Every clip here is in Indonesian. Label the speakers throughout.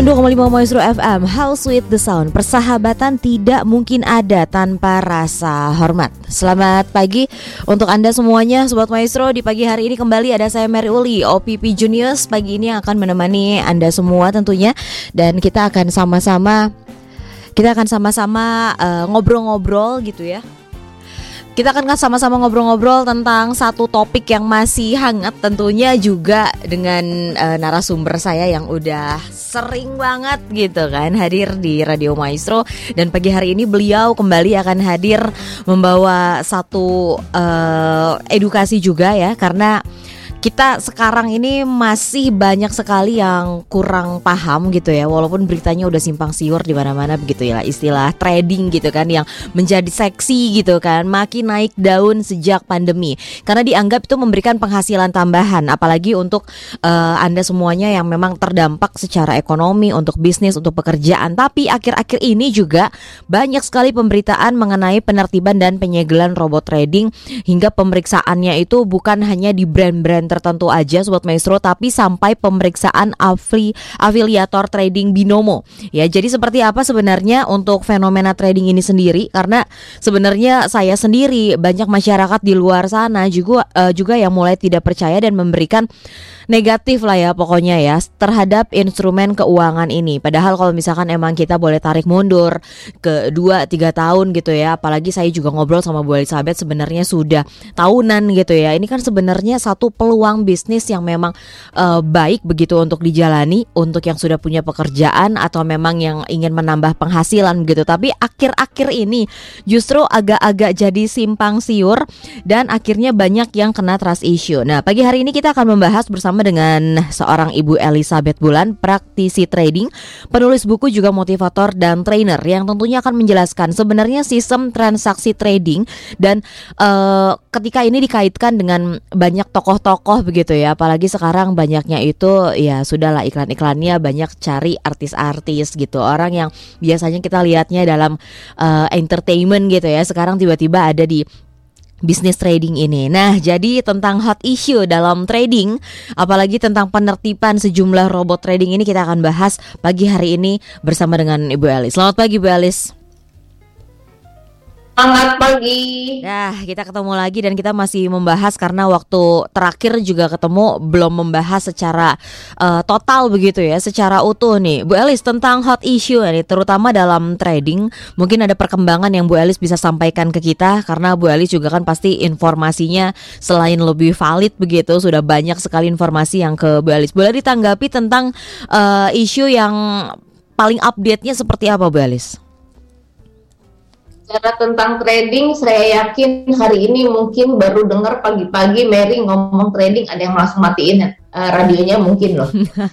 Speaker 1: 92,5 Maestro FM How Sweet the Sound. Persahabatan tidak mungkin ada tanpa rasa hormat. Selamat pagi untuk Anda semuanya Sobat Maestro. Di pagi hari ini kembali ada saya Mary Uli OPP Juniors. Pagi ini akan menemani Anda semua tentunya. Dan kita akan sama-sama Kita akan sama-sama uh, ngobrol-ngobrol gitu ya kita akan sama-sama ngobrol-ngobrol tentang satu topik yang masih hangat tentunya juga dengan uh, narasumber saya yang udah sering banget gitu kan hadir di Radio Maestro. Dan pagi hari ini beliau kembali akan hadir membawa satu uh, edukasi juga ya karena kita sekarang ini masih banyak sekali yang kurang paham gitu ya. Walaupun beritanya udah simpang siur di mana-mana begitu ya. Istilah trading gitu kan yang menjadi seksi gitu kan. Makin naik daun sejak pandemi. Karena dianggap itu memberikan penghasilan tambahan. Apalagi untuk uh, Anda semuanya yang memang terdampak secara ekonomi untuk bisnis untuk pekerjaan. Tapi akhir-akhir ini juga banyak sekali pemberitaan mengenai penertiban dan penyegelan robot trading. Hingga pemeriksaannya itu bukan hanya di brand-brand tertentu aja sobat maestro tapi sampai pemeriksaan afili afiliator trading binomo. Ya, jadi seperti apa sebenarnya untuk fenomena trading ini sendiri karena sebenarnya saya sendiri banyak masyarakat di luar sana juga uh, juga yang mulai tidak percaya dan memberikan negatif lah ya pokoknya ya terhadap instrumen keuangan ini. Padahal kalau misalkan emang kita boleh tarik mundur ke 2 3 tahun gitu ya, apalagi saya juga ngobrol sama Bu Elizabeth sebenarnya sudah tahunan gitu ya. Ini kan sebenarnya satu peluang bisnis yang memang uh, baik begitu untuk dijalani untuk yang sudah punya pekerjaan atau memang yang ingin menambah penghasilan gitu. Tapi akhir-akhir ini justru agak-agak jadi simpang siur dan akhirnya banyak yang kena trust issue. Nah, pagi hari ini kita akan membahas bersama dengan seorang Ibu Elizabeth Bulan, praktisi trading, penulis buku juga motivator dan trainer yang tentunya akan menjelaskan sebenarnya sistem transaksi trading dan uh, ketika ini dikaitkan dengan banyak tokoh-tokoh begitu ya, apalagi sekarang banyaknya itu ya sudahlah iklan-iklannya banyak cari artis-artis gitu, orang yang biasanya kita lihatnya dalam uh, entertainment gitu ya, sekarang tiba-tiba ada di bisnis trading ini. Nah, jadi tentang hot issue dalam trading, apalagi tentang penertiban sejumlah robot trading ini kita akan bahas pagi hari ini bersama dengan Ibu Elis. Selamat pagi, Ibu Elis.
Speaker 2: Selamat pagi.
Speaker 1: Nah, kita ketemu lagi dan kita masih membahas karena waktu terakhir juga ketemu belum membahas secara uh, total begitu ya, secara utuh nih. Bu Elis tentang hot issue ini terutama dalam trading, mungkin ada perkembangan yang Bu Elis bisa sampaikan ke kita karena Bu Elis juga kan pasti informasinya selain lebih valid begitu, sudah banyak sekali informasi yang ke Bu Elis. Boleh ditanggapi tentang uh, isu yang paling update-nya seperti apa Bu Elis?
Speaker 2: Bicara tentang trading, saya yakin hari ini mungkin baru dengar pagi-pagi Mary ngomong trading ada yang langsung matiin uh, radionya mungkin loh.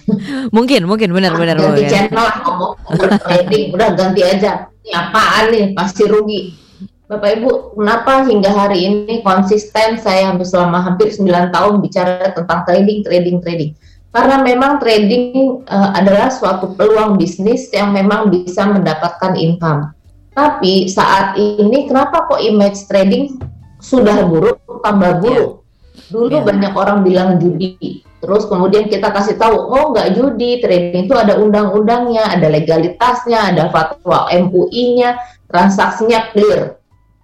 Speaker 1: mungkin, mungkin benar-benar.
Speaker 2: Nah, ganti channel ngomong trading, udah ganti aja. Ini apaan nih? Pasti rugi. Bapak Ibu, kenapa hingga hari ini konsisten saya hampir selama hampir 9 tahun bicara tentang trading, trading, trading. Karena memang trading uh, adalah suatu peluang bisnis yang memang bisa mendapatkan income tapi saat ini kenapa kok image trading sudah buruk tambah buruk? Yeah. Dulu yeah. banyak orang bilang judi, terus kemudian kita kasih tahu, oh nggak judi, trading itu ada undang-undangnya, ada legalitasnya, ada fatwa MUI-nya, transaksinya clear.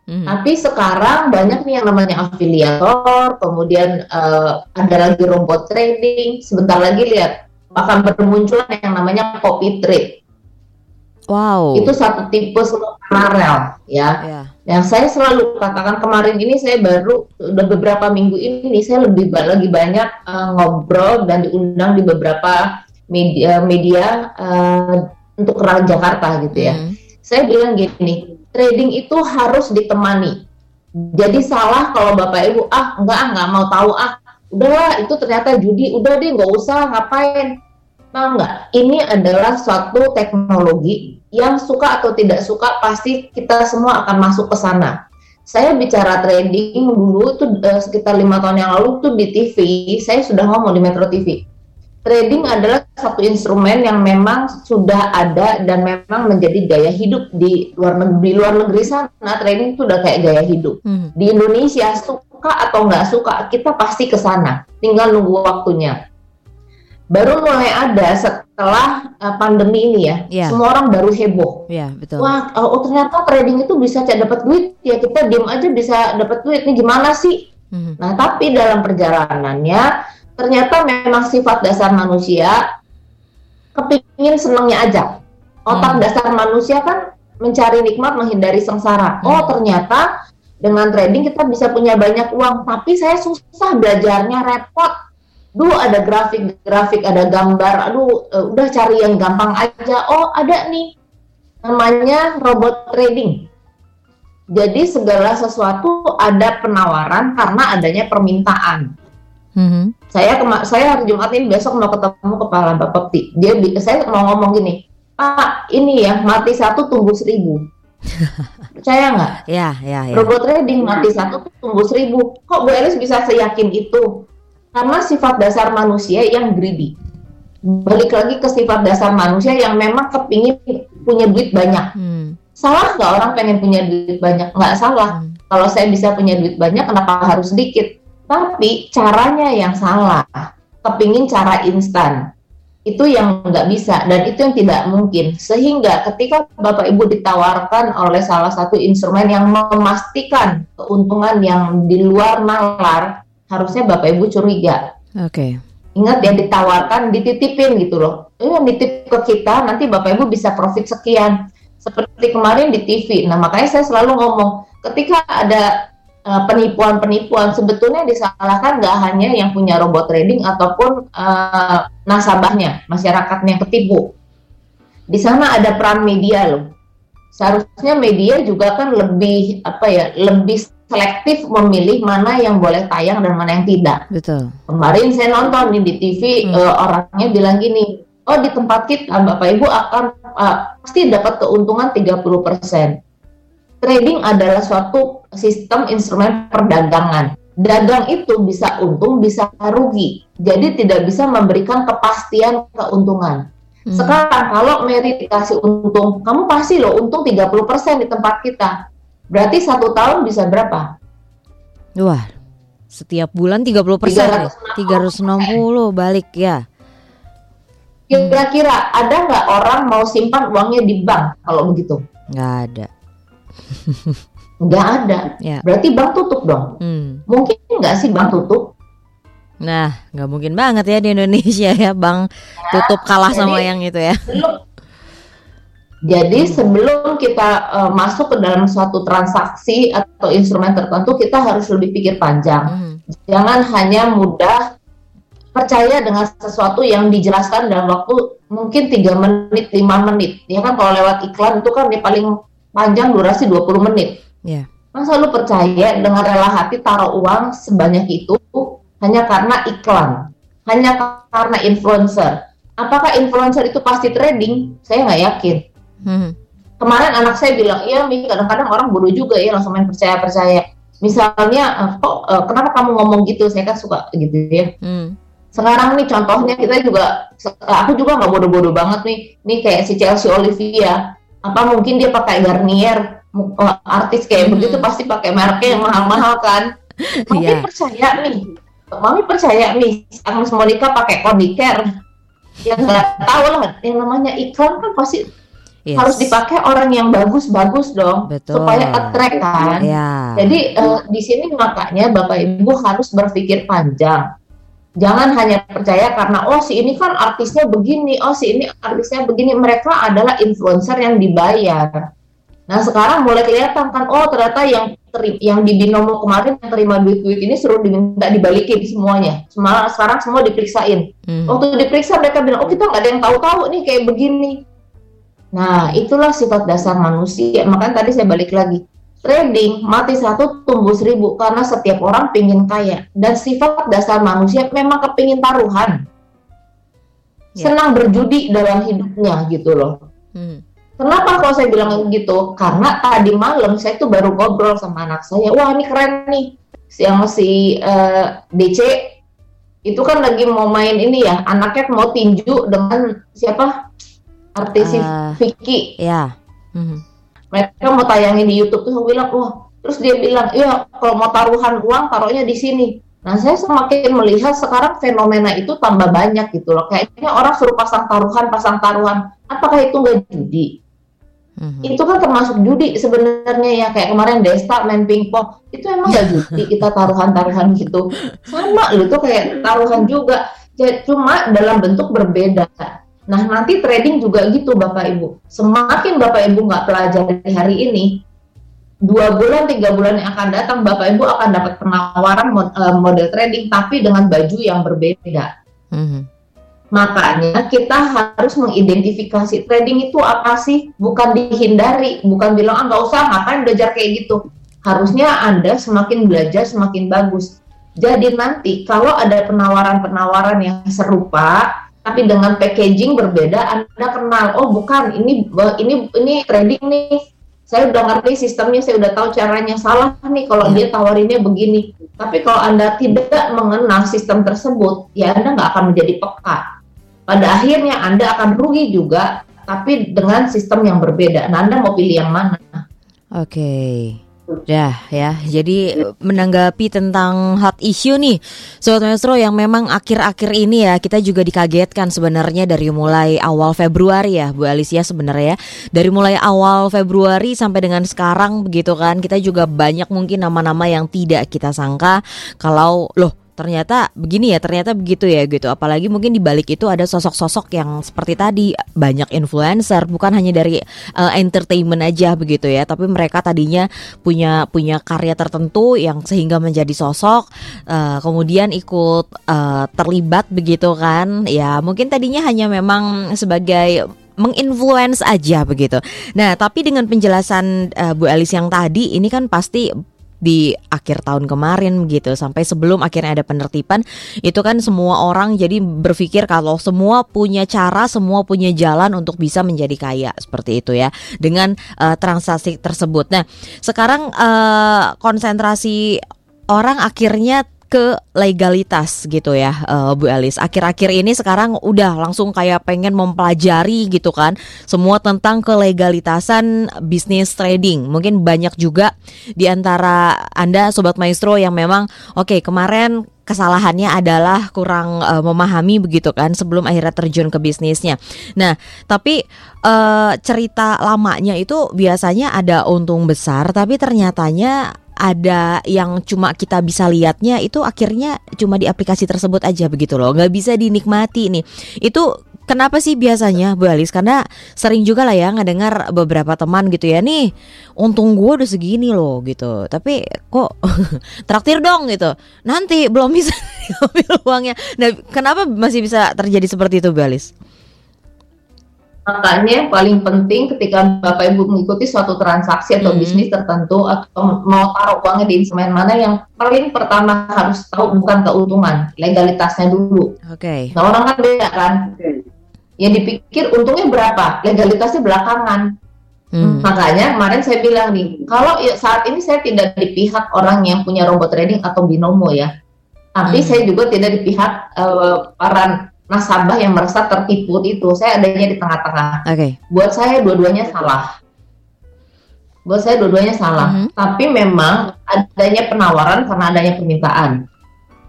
Speaker 2: Mm. Tapi sekarang banyak nih yang namanya afiliator, kemudian uh, ada lagi robot trading. Sebentar lagi lihat akan bermunculan yang namanya copy trade.
Speaker 1: Wow.
Speaker 2: Itu satu tipe paralel ya. Yeah. Yang saya selalu katakan kemarin ini saya baru udah beberapa minggu ini saya lebih lagi banyak uh, ngobrol dan diundang di beberapa media media uh, untuk kerajaan Jakarta gitu ya. Mm. Saya bilang gini, trading itu harus ditemani. Jadi salah kalau Bapak Ibu ah enggak ah nggak mau tahu ah udahlah itu ternyata judi udah deh nggak usah ngapain Tahu nggak? Ini adalah suatu teknologi yang suka atau tidak suka pasti kita semua akan masuk ke sana. Saya bicara trading dulu itu uh, sekitar lima tahun yang lalu tuh di TV, saya sudah ngomong di Metro TV. Trading adalah satu instrumen yang memang sudah ada dan memang menjadi gaya hidup di luar negeri, di luar negeri sana. Trading itu udah kayak gaya hidup. Hmm. Di Indonesia suka atau nggak suka, kita pasti ke sana. Tinggal nunggu waktunya baru mulai ada setelah uh, pandemi ini ya, yeah. semua orang baru heboh.
Speaker 1: Yeah, betul.
Speaker 2: Wah, oh ternyata trading itu bisa dapat duit ya kita diem aja bisa dapat duit. Ini gimana sih? Hmm. Nah, tapi dalam perjalanannya ternyata memang sifat dasar manusia kepingin senangnya aja. Otak hmm. dasar manusia kan mencari nikmat, menghindari sengsara. Hmm. Oh, ternyata dengan trading kita bisa punya banyak uang, tapi saya susah belajarnya, repot Duh ada grafik-grafik, ada gambar, aduh uh, udah cari yang gampang aja. Oh ada nih, namanya robot trading. Jadi segala sesuatu ada penawaran karena adanya permintaan. Mm-hmm. Saya saya hari Jumat ini besok mau ketemu kepala Bapepti. Dia saya mau ngomong gini, Pak ini ya mati satu tumbuh seribu. Percaya nggak?
Speaker 1: Ya, ya, ya.
Speaker 2: Robot trading mati satu tumbuh seribu. Kok Bu Elis bisa seyakin itu? Karena sifat dasar manusia yang greedy. Balik lagi ke sifat dasar manusia yang memang kepingin punya duit banyak. Hmm. Salah nggak orang pengen punya duit banyak? Nggak salah. Hmm. Kalau saya bisa punya duit banyak, kenapa harus sedikit? Tapi caranya yang salah. Kepingin cara instan. Itu yang nggak bisa dan itu yang tidak mungkin. Sehingga ketika Bapak Ibu ditawarkan oleh salah satu instrumen yang memastikan keuntungan yang di luar nalar, harusnya Bapak Ibu curiga.
Speaker 1: Oke. Okay.
Speaker 2: Ingat ya ditawarkan, dititipin gitu loh. Ini yang dititip ke kita, nanti Bapak Ibu bisa profit sekian. Seperti kemarin di TV. Nah makanya saya selalu ngomong, ketika ada uh, penipuan-penipuan, sebetulnya disalahkan nggak hanya yang punya robot trading ataupun uh, nasabahnya, masyarakatnya yang ketipu. Di sana ada peran media loh. Seharusnya media juga kan lebih apa ya, lebih selektif memilih mana yang boleh tayang dan mana yang tidak.
Speaker 1: Betul.
Speaker 2: Kemarin saya nonton nih di TV hmm. uh, orangnya bilang gini, oh di tempat kita Bapak Ibu akan uh, pasti dapat keuntungan 30%. Trading adalah suatu sistem instrumen perdagangan. Dagang itu bisa untung, bisa rugi. Jadi tidak bisa memberikan kepastian keuntungan. Hmm. Sekarang kalau Mary dikasih untung, kamu pasti loh untung 30% di tempat kita Berarti satu tahun bisa berapa?
Speaker 1: Wah, setiap bulan 30 persen 360. 360 balik ya.
Speaker 2: Kira-kira ada nggak orang mau simpan uangnya di bank kalau begitu?
Speaker 1: Nggak ada.
Speaker 2: nggak ada. Ya. Berarti bank tutup dong. Hmm. Mungkin nggak sih bank tutup?
Speaker 1: Nah, nggak mungkin banget ya di Indonesia ya bank ya, tutup kalah sama yang itu ya.
Speaker 2: Belum jadi sebelum kita uh, masuk ke dalam suatu transaksi atau instrumen tertentu, kita harus lebih pikir panjang. Hmm. Jangan hanya mudah percaya dengan sesuatu yang dijelaskan dalam waktu mungkin tiga menit, lima menit. Ya kan kalau lewat iklan itu kan ya paling panjang durasi 20 menit.
Speaker 1: Yeah.
Speaker 2: Masa lu percaya dengan rela hati taruh uang sebanyak itu hanya karena iklan, hanya karena influencer. Apakah influencer itu pasti trading? Saya nggak yakin Hmm. Kemarin anak saya bilang, iya Mi, kadang-kadang orang bodoh juga ya langsung main percaya-percaya. Misalnya, eh, kok uh, kenapa kamu ngomong gitu? Saya kan suka gitu ya. Hmm. Sekarang nih contohnya kita juga, aku juga nggak bodoh-bodoh banget nih. Nih kayak si Chelsea Olivia, apa mungkin dia pakai Garnier, artis kayak hmm. begitu pasti pakai mereknya yang mahal-mahal kan? Mami yeah. percaya nih, Mami percaya nih, Agnes Monica pakai Condicare. Yang nggak tahu lah, yang namanya iklan kan pasti yes. harus dipakai orang yang bagus-bagus dong Betul. supaya attract kan. Yeah. Jadi uh, di sini makanya Bapak Ibu harus berpikir panjang. Jangan hanya percaya karena oh si ini kan artisnya begini, oh si ini artisnya begini. Mereka adalah influencer yang dibayar. Nah sekarang mulai kelihatan kan, oh ternyata yang teri yang di binomo kemarin yang terima duit-duit ini suruh diminta dibalikin semuanya. Semua sekarang semua diperiksain. Hmm. Waktu diperiksa mereka bilang, oh kita nggak ada yang tahu-tahu nih kayak begini. Nah, itulah sifat dasar manusia. Makanya tadi saya balik lagi. Trading mati satu tumbuh seribu karena setiap orang pingin kaya dan sifat dasar manusia memang kepingin taruhan, ya. senang berjudi dalam hidupnya gitu loh. Hmm. Kenapa kalau saya bilang gitu? Karena tadi malam saya tuh baru ngobrol sama anak saya. Wah ini keren nih, yang si uh, eh, DC itu kan lagi mau main ini ya, anaknya mau tinju dengan siapa? Artis uh, Vicky.
Speaker 1: Ya.
Speaker 2: Hmm. Mereka mau tayangin di YouTube tuh bilang, wah, terus dia bilang, iya kalau mau taruhan uang taruhnya di sini. Nah, saya semakin melihat sekarang fenomena itu tambah banyak gitu loh. Kayaknya orang suruh pasang taruhan, pasang taruhan. Apakah itu nggak judi? Mm-hmm. Itu kan termasuk judi sebenarnya ya. Kayak kemarin Desta main pingpong. Itu emang nggak judi kita taruhan-taruhan gitu. Sama loh itu kayak taruhan juga. Cuma dalam bentuk berbeda. Nah, nanti trading juga gitu Bapak Ibu. Semakin Bapak Ibu nggak pelajari hari ini, dua bulan tiga bulan yang akan datang bapak ibu akan dapat penawaran eh, model trading tapi dengan baju yang berbeda mm-hmm. makanya kita harus mengidentifikasi trading itu apa sih bukan dihindari bukan bilang ah nggak usah ngapain belajar kayak gitu harusnya anda semakin belajar semakin bagus jadi nanti kalau ada penawaran-penawaran yang serupa tapi dengan packaging berbeda anda kenal oh bukan ini ini ini trading nih saya udah ngerti sistemnya, saya udah tahu caranya salah nih kalau dia tawarinnya begini. Tapi kalau Anda tidak mengenal sistem tersebut, ya Anda nggak akan menjadi peka. Pada akhirnya Anda akan rugi juga, tapi dengan sistem yang berbeda. Nah, Anda mau pilih yang mana?
Speaker 1: Oke. Ya, ya. Jadi menanggapi tentang hot issue nih, Sobat Maestro yang memang akhir-akhir ini ya kita juga dikagetkan sebenarnya dari mulai awal Februari ya, Bu Alicia sebenarnya ya. Dari mulai awal Februari sampai dengan sekarang begitu kan, kita juga banyak mungkin nama-nama yang tidak kita sangka kalau loh ternyata begini ya ternyata begitu ya gitu apalagi mungkin di balik itu ada sosok-sosok yang seperti tadi banyak influencer bukan hanya dari uh, entertainment aja begitu ya tapi mereka tadinya punya punya karya tertentu yang sehingga menjadi sosok uh, kemudian ikut uh, terlibat begitu kan ya mungkin tadinya hanya memang sebagai menginfluence aja begitu. Nah, tapi dengan penjelasan uh, Bu Elis yang tadi ini kan pasti di akhir tahun kemarin gitu sampai sebelum akhirnya ada penertiban itu kan semua orang jadi berpikir kalau semua punya cara semua punya jalan untuk bisa menjadi kaya seperti itu ya dengan uh, transaksi tersebut. Nah sekarang uh, konsentrasi orang akhirnya ke legalitas gitu ya uh, Bu Elis. Akhir-akhir ini sekarang udah langsung kayak pengen mempelajari gitu kan semua tentang kelegalitasan bisnis trading. Mungkin banyak juga di antara Anda sobat maestro yang memang oke okay, kemarin kesalahannya adalah kurang uh, memahami begitu kan sebelum akhirnya terjun ke bisnisnya. Nah, tapi uh, cerita lamanya itu biasanya ada untung besar tapi ternyatanya ada yang cuma kita bisa lihatnya itu akhirnya cuma di aplikasi tersebut aja begitu loh. Nggak bisa dinikmati nih. Itu Kenapa sih biasanya Bu Alis? Karena sering juga lah ya ngedengar beberapa teman gitu ya nih Untung gue udah segini loh gitu. Tapi kok traktir dong gitu. Nanti belum bisa diambil uangnya. Nah kenapa masih bisa terjadi seperti itu Bu Alis?
Speaker 2: Makanya paling penting ketika Bapak Ibu mengikuti suatu transaksi atau hmm. bisnis tertentu atau mau taruh uangnya di instrumen mana yang paling pertama harus tahu bukan keuntungan, legalitasnya dulu.
Speaker 1: Oke. Okay.
Speaker 2: Nah orang kan beda kan. Okay. Yang dipikir untungnya berapa, legalitasnya belakangan. Hmm. Makanya kemarin saya bilang nih, kalau ya saat ini saya tidak di pihak orang yang punya robot trading atau binomo ya, tapi hmm. saya juga tidak di pihak uh, para nasabah yang merasa tertipu itu saya adanya di tengah-tengah.
Speaker 1: Oke. Okay.
Speaker 2: Buat saya dua-duanya salah. Buat saya dua-duanya salah. Mm -hmm. Tapi memang adanya penawaran karena adanya permintaan.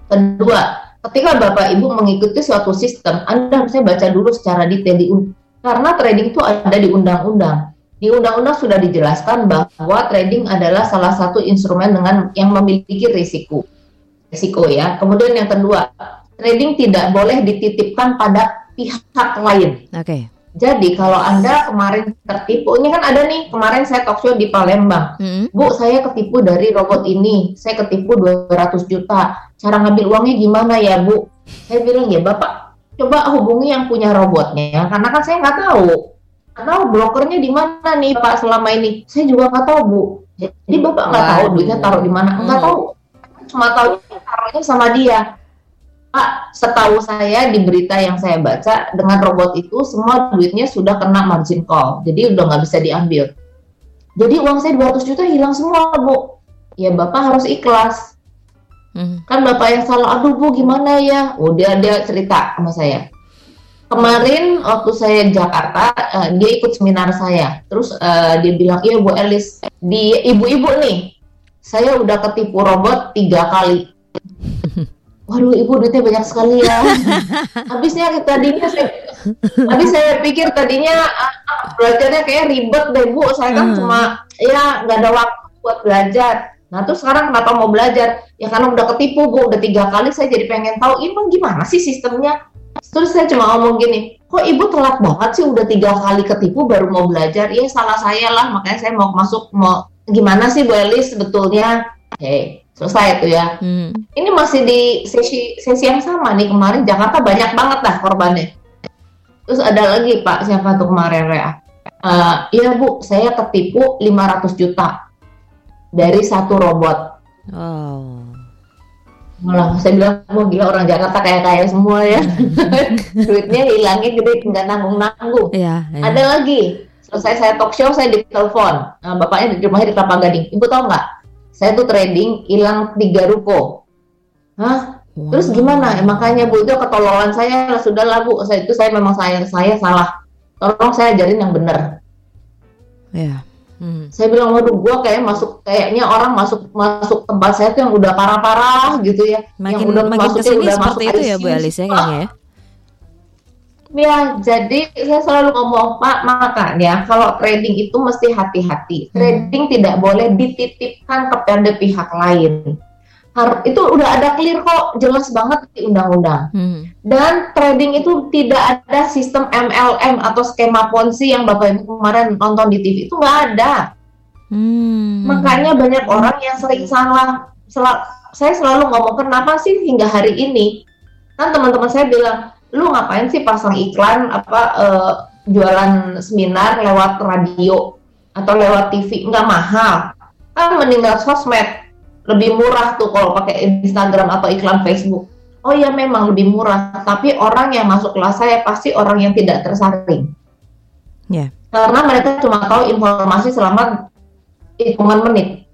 Speaker 2: Kedua, ketika Bapak Ibu mengikuti suatu sistem, Anda harusnya baca dulu secara detail di karena trading itu ada di undang-undang. Di undang-undang sudah dijelaskan bahwa trading adalah salah satu instrumen dengan yang memiliki risiko. Risiko ya. Kemudian yang kedua, trading tidak boleh dititipkan pada pihak lain.
Speaker 1: Oke. Okay.
Speaker 2: Jadi kalau Anda kemarin tertipu, ini kan ada nih kemarin saya talk show di Palembang. Mm-hmm. Bu, saya ketipu dari robot ini. Saya ketipu 200 juta. Cara ngambil uangnya gimana ya, Bu? Saya bilang, ya Bapak, coba hubungi yang punya robotnya. Karena kan saya nggak tahu. Karena brokernya di mana nih Pak selama ini? Saya juga nggak tahu, Bu. Jadi Bapak nggak tahu duitnya taruh di mana? Nggak mm. tahu. Cuma tahu taruhnya sama dia setahu saya di berita yang saya baca dengan robot itu semua duitnya sudah kena margin call, jadi udah nggak bisa diambil. Jadi uang saya 200 juta hilang semua, Bu. Ya Bapak harus ikhlas. Hmm. Kan Bapak yang salah, aduh Bu gimana ya? Udah dia cerita sama saya. Kemarin waktu saya di Jakarta, uh, dia ikut seminar saya. Terus uh, dia bilang, iya Bu Elis, di ibu-ibu nih, saya udah ketipu robot tiga kali waduh ibu duitnya banyak sekali ya. Habisnya tadinya saya, habis saya pikir tadinya uh, belajarnya kayak ribet deh bu. Saya kan hmm. cuma ya nggak ada waktu buat belajar. Nah terus sekarang kenapa mau belajar? Ya karena udah ketipu bu, udah tiga kali saya jadi pengen tahu ini gimana sih sistemnya. Terus saya cuma ngomong gini, kok ibu telat banget sih udah tiga kali ketipu baru mau belajar? Iya salah saya lah, makanya saya mau masuk mau gimana sih Bu Elis sebetulnya? Oke, selesai itu ya. Hmm. Ini masih di sesi sesi yang sama nih kemarin Jakarta banyak banget dah korbannya. Terus ada lagi Pak siapa tuh kemarin Rea? Uh, iya Bu, saya ketipu 500 juta dari satu robot. Oh. Malah saya bilang, mau gila orang Jakarta kayak kaya semua ya. Duitnya hilangnya gede, nggak nanggung-nanggung. Iya, iya. Ada lagi, selesai saya talk show, saya ditelepon. Nah, bapaknya di rumahnya di Kelapa Gading. Ibu tahu nggak? Saya tuh trading hilang tiga ruko. Hah? Wow. Terus gimana? Eh, makanya bu itu ketololan saya sudah lah bu. Saya itu saya memang saya saya salah. Tolong saya ajarin yang benar. Ya. Hmm. Saya bilang, waduh, gue kayak masuk, kayaknya orang masuk masuk tempat saya tuh yang udah parah-parah gitu ya.
Speaker 1: Makin, yang udah makin ke sini udah seperti masuk itu ya Bu Alice ya kayaknya ya.
Speaker 2: Ya, jadi saya selalu ngomong Pak, makanya kalau trading itu mesti hati-hati. Hmm. Trading tidak boleh dititipkan kepada pihak lain itu udah ada clear kok jelas banget di undang-undang hmm. dan trading itu tidak ada sistem MLM atau skema ponzi yang bapak ibu kemarin nonton di TV itu nggak ada hmm. makanya banyak orang yang sering salah Sel saya selalu ngomong kenapa sih hingga hari ini kan teman-teman saya bilang lu ngapain sih pasang iklan apa uh, jualan seminar lewat radio atau lewat TV nggak mahal kan meninggal sosmed lebih murah tuh kalau pakai Instagram atau iklan Facebook. Oh ya memang lebih murah, tapi orang yang masuk kelas saya pasti orang yang tidak tersaring. Yeah. Karena mereka cuma tahu informasi selama hitungan menit.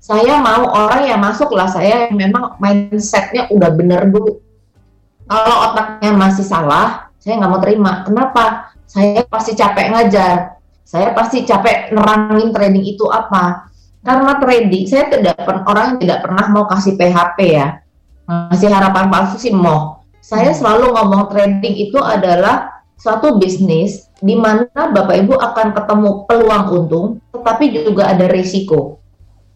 Speaker 2: Saya mau orang yang masuk kelas saya yang memang mindsetnya udah bener dulu. Kalau otaknya masih salah, saya nggak mau terima. Kenapa? Saya pasti capek ngajar. Saya pasti capek nerangin training itu apa karena trading saya tidak pernah orang yang tidak pernah mau kasih PHP ya masih harapan palsu sih mau saya hmm. selalu ngomong trading itu adalah suatu bisnis di mana bapak ibu akan ketemu peluang untung tetapi juga ada risiko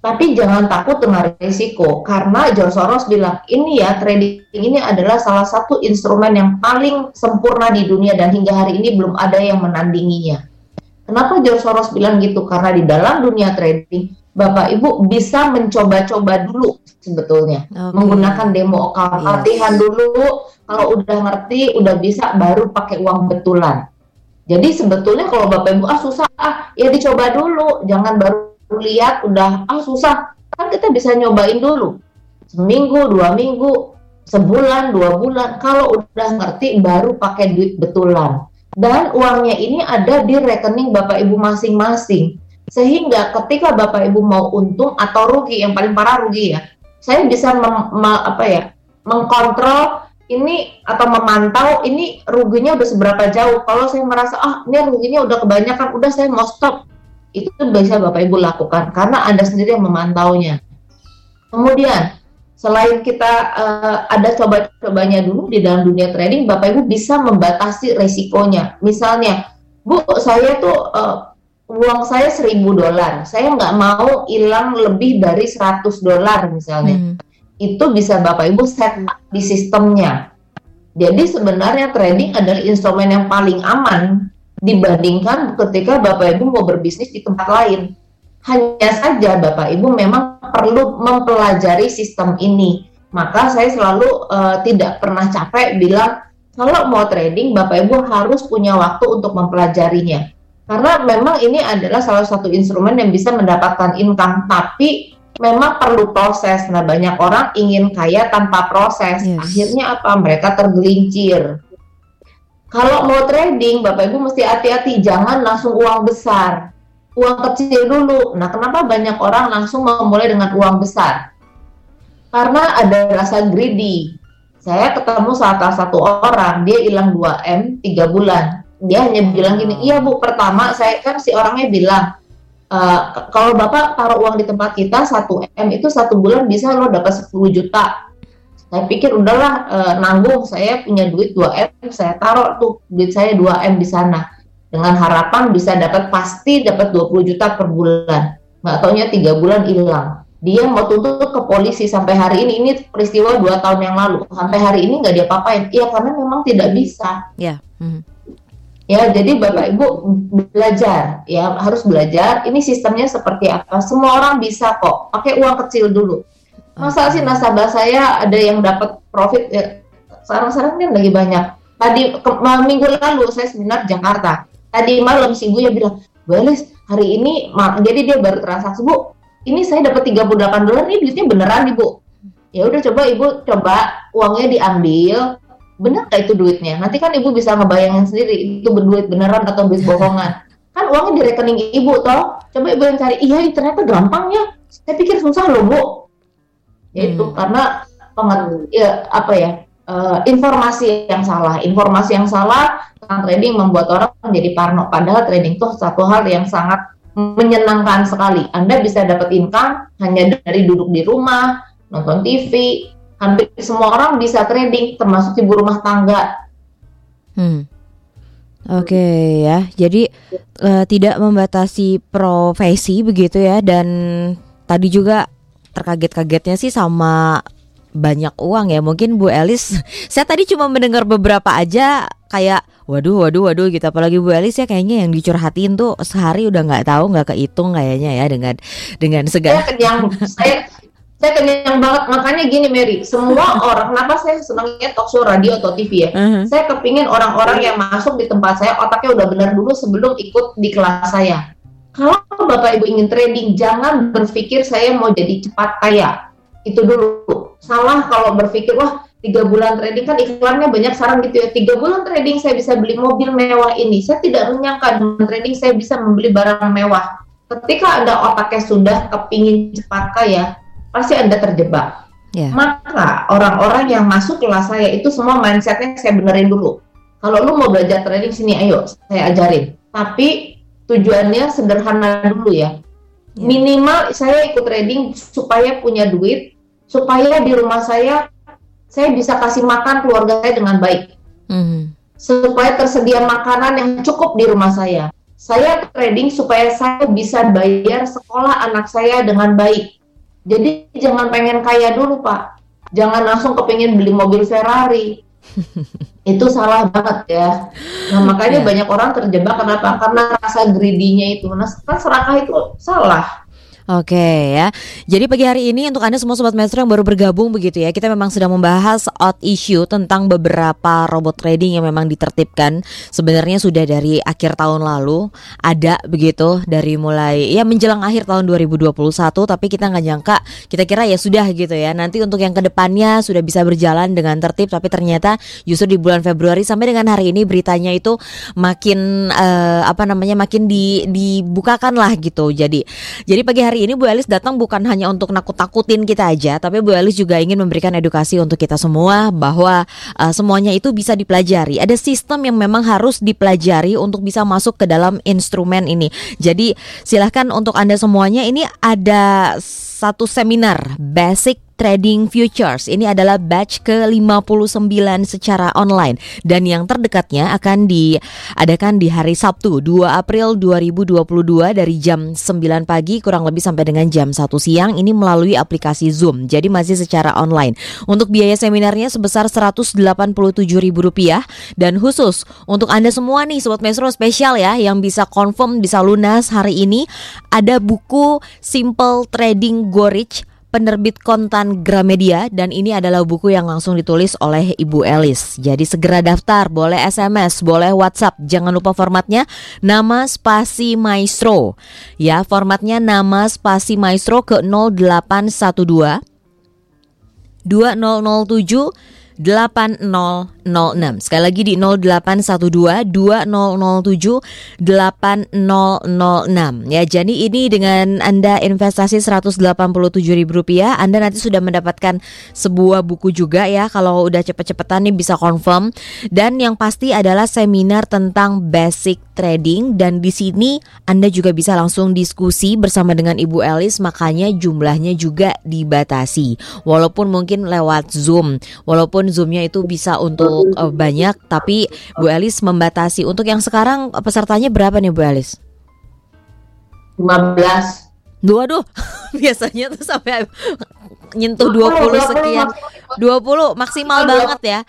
Speaker 2: tapi jangan takut dengan risiko karena George Soros bilang ini ya trading ini adalah salah satu instrumen yang paling sempurna di dunia dan hingga hari ini belum ada yang menandinginya. Kenapa George Soros bilang gitu? Karena di dalam dunia trading Bapak Ibu bisa mencoba-coba dulu sebetulnya okay. menggunakan demo account yes. latihan dulu kalau udah ngerti udah bisa baru pakai uang betulan jadi sebetulnya kalau Bapak Ibu ah susah ah ya dicoba dulu jangan baru lihat udah ah susah. Kan kita bisa nyobain dulu. Seminggu dua minggu sebulan dua bulan. Kalau udah ngerti baru pakai duit betulan. Dan uangnya ini ada di rekening Bapak Ibu masing-masing. Sehingga ketika Bapak Ibu mau untung atau rugi, yang paling parah rugi ya, saya bisa mem, me, apa ya, mengkontrol ini atau memantau ini ruginya udah seberapa jauh. Kalau saya merasa ah ini ruginya udah kebanyakan, udah saya mau stop. Itu bisa Bapak Ibu lakukan karena Anda sendiri yang memantaunya. Kemudian selain kita uh, ada coba-cobanya dulu di dalam dunia trading, Bapak Ibu bisa membatasi resikonya. Misalnya, Bu, saya tuh uh, uang saya seribu dolar, saya nggak mau hilang lebih dari 100 dolar misalnya. Hmm. Itu bisa Bapak Ibu set di sistemnya. Jadi sebenarnya trading adalah instrumen yang paling aman dibandingkan ketika Bapak Ibu mau berbisnis di tempat lain. Hanya saja Bapak Ibu memang perlu mempelajari sistem ini. Maka saya selalu uh, tidak pernah capek bilang kalau mau trading Bapak Ibu harus punya waktu untuk mempelajarinya karena memang ini adalah salah satu instrumen yang bisa mendapatkan income, tapi memang perlu proses. Nah, banyak orang ingin kaya tanpa proses. Yes. Akhirnya apa? Mereka tergelincir. Kalau mau trading, Bapak Ibu mesti hati-hati, jangan langsung uang besar. Uang kecil dulu. Nah, kenapa banyak orang langsung memulai dengan uang besar? Karena ada rasa greedy. Saya ketemu salah satu orang, dia hilang 2M 3 bulan dia hanya bilang gini, iya bu, pertama saya kan si orangnya bilang, uh, kalau bapak taruh uang di tempat kita satu m itu satu bulan bisa lo dapat 10 juta saya pikir udahlah uh, nanggung saya punya duit 2 m saya taruh tuh duit saya 2 m di sana. Dengan harapan bisa dapat pasti dapat 20 juta per bulan. Nggak taunya tiga bulan hilang. Dia mau tuntut ke polisi sampai hari ini ini peristiwa dua tahun yang lalu. Sampai hari ini nggak dia papain iya karena memang tidak bisa.
Speaker 1: Ya yeah. mm -hmm
Speaker 2: Ya, jadi Bapak Ibu belajar ya, harus belajar. Ini sistemnya seperti apa. Semua orang bisa kok, pakai uang kecil dulu. Masa sih nasabah saya ada yang dapat profit ya, sekarang-sekarang kan lagi banyak. Tadi ke, minggu lalu saya seminar Jakarta. Tadi malam si Ibu ya bilang, "Bu hari ini jadi dia baru transaksi, Bu. Ini saya dapat 38 dolar, ini duitnya beneran Ibu." Ya udah coba Ibu coba uangnya diambil, benar gak itu duitnya? Nanti kan ibu bisa ngebayangin sendiri itu berduit beneran atau duit bohongan. Kan uangnya di rekening ibu toh. Coba ibu yang cari, iya ternyata gampang ya. Saya pikir susah loh bu. Itu hmm. karena pengen, ya, apa ya uh, informasi yang salah. Informasi yang salah tentang trading membuat orang menjadi parno. Padahal trading itu satu hal yang sangat menyenangkan sekali. Anda bisa dapat income hanya dari duduk di rumah, nonton TV, hampir semua orang bisa trading termasuk ibu rumah tangga.
Speaker 1: Hmm. Oke okay, ya, jadi uh, tidak membatasi profesi begitu ya dan tadi juga terkaget-kagetnya sih sama banyak uang ya. Mungkin Bu Elis saya tadi cuma mendengar beberapa aja kayak waduh waduh waduh gitu. Apalagi Bu Elis ya kayaknya yang dicurhatin tuh sehari udah nggak tahu nggak kehitung kayaknya ya dengan dengan segala
Speaker 2: saya kenyang saya saya kenyang banget. Makanya gini Mary semua orang kenapa saya senangnya talk show radio atau TV ya? Uh-huh. saya kepingin orang-orang yang masuk di tempat saya otaknya udah benar dulu sebelum ikut di kelas saya kalau bapak ibu ingin trading jangan berpikir saya mau jadi cepat kaya itu dulu salah kalau berpikir wah tiga bulan trading kan iklannya banyak sekarang gitu ya tiga bulan trading saya bisa beli mobil mewah ini saya tidak menyangka dengan trading saya bisa membeli barang mewah ketika ada otaknya sudah kepingin cepat kaya pasti Anda terjebak. Yeah. Maka orang-orang yang masuk kelas saya itu semua mindsetnya saya benerin dulu. Kalau lu mau belajar trading sini, ayo saya ajarin. Tapi tujuannya sederhana dulu ya. Yeah. Minimal saya ikut trading supaya punya duit, supaya di rumah saya saya bisa kasih makan keluarga saya dengan baik. Mm. Supaya tersedia makanan yang cukup di rumah saya. Saya trading supaya saya bisa bayar sekolah anak saya dengan baik jadi jangan pengen kaya dulu Pak. Jangan langsung kepengen beli mobil Ferrari. itu salah banget ya. Nah makanya yeah. banyak orang terjebak kenapa? Karena rasa greedy-nya itu. Nah kan serakah itu salah.
Speaker 1: Oke ya. Jadi pagi hari ini untuk Anda semua sobat maestro yang baru bergabung begitu ya, kita memang sedang membahas out issue tentang beberapa robot trading yang memang ditertibkan. Sebenarnya sudah dari akhir tahun lalu ada begitu dari mulai ya menjelang akhir tahun 2021 tapi kita nggak nyangka kita kira ya sudah gitu ya. Nanti untuk yang ke depannya sudah bisa berjalan dengan tertib tapi ternyata justru di bulan Februari sampai dengan hari ini beritanya itu makin uh, apa namanya makin di dibukakan lah gitu. Jadi jadi pagi hari hari ini Bu Elis datang bukan hanya untuk nakut-takutin kita aja, tapi Bu Elis juga ingin memberikan edukasi untuk kita semua bahwa uh, semuanya itu bisa dipelajari. Ada sistem yang memang harus dipelajari untuk bisa masuk ke dalam instrumen ini. Jadi silahkan untuk Anda semuanya ini ada satu seminar basic Trading Futures. Ini adalah batch ke-59 secara online dan yang terdekatnya akan diadakan di hari Sabtu 2 April 2022 dari jam 9 pagi kurang lebih sampai dengan jam 1 siang ini melalui aplikasi Zoom. Jadi masih secara online. Untuk biaya seminarnya sebesar Rp187.000 dan khusus untuk Anda semua nih sobat Mesro spesial ya yang bisa confirm bisa lunas hari ini ada buku Simple Trading Go Rich penerbit kontan Gramedia dan ini adalah buku yang langsung ditulis oleh Ibu Elis. Jadi segera daftar, boleh SMS, boleh WhatsApp. Jangan lupa formatnya nama spasi maestro. Ya, formatnya nama spasi maestro ke 0812 2007 8006. Sekali lagi di 0812 2007 8006. Ya, jadi ini dengan Anda investasi Rp187.000, Anda nanti sudah mendapatkan sebuah buku juga ya kalau udah cepet-cepetan nih bisa confirm dan yang pasti adalah seminar tentang basic Trading dan di sini Anda juga bisa langsung diskusi bersama dengan Ibu Elis makanya jumlahnya juga dibatasi. Walaupun mungkin lewat Zoom, walaupun Zoomnya itu bisa untuk uh, banyak tapi Bu Elis membatasi. Untuk yang sekarang pesertanya berapa nih Bu Elis?
Speaker 2: 15
Speaker 1: Dua duh, biasanya tuh sampai nyentuh 20 sekian 20 maksimal banget ya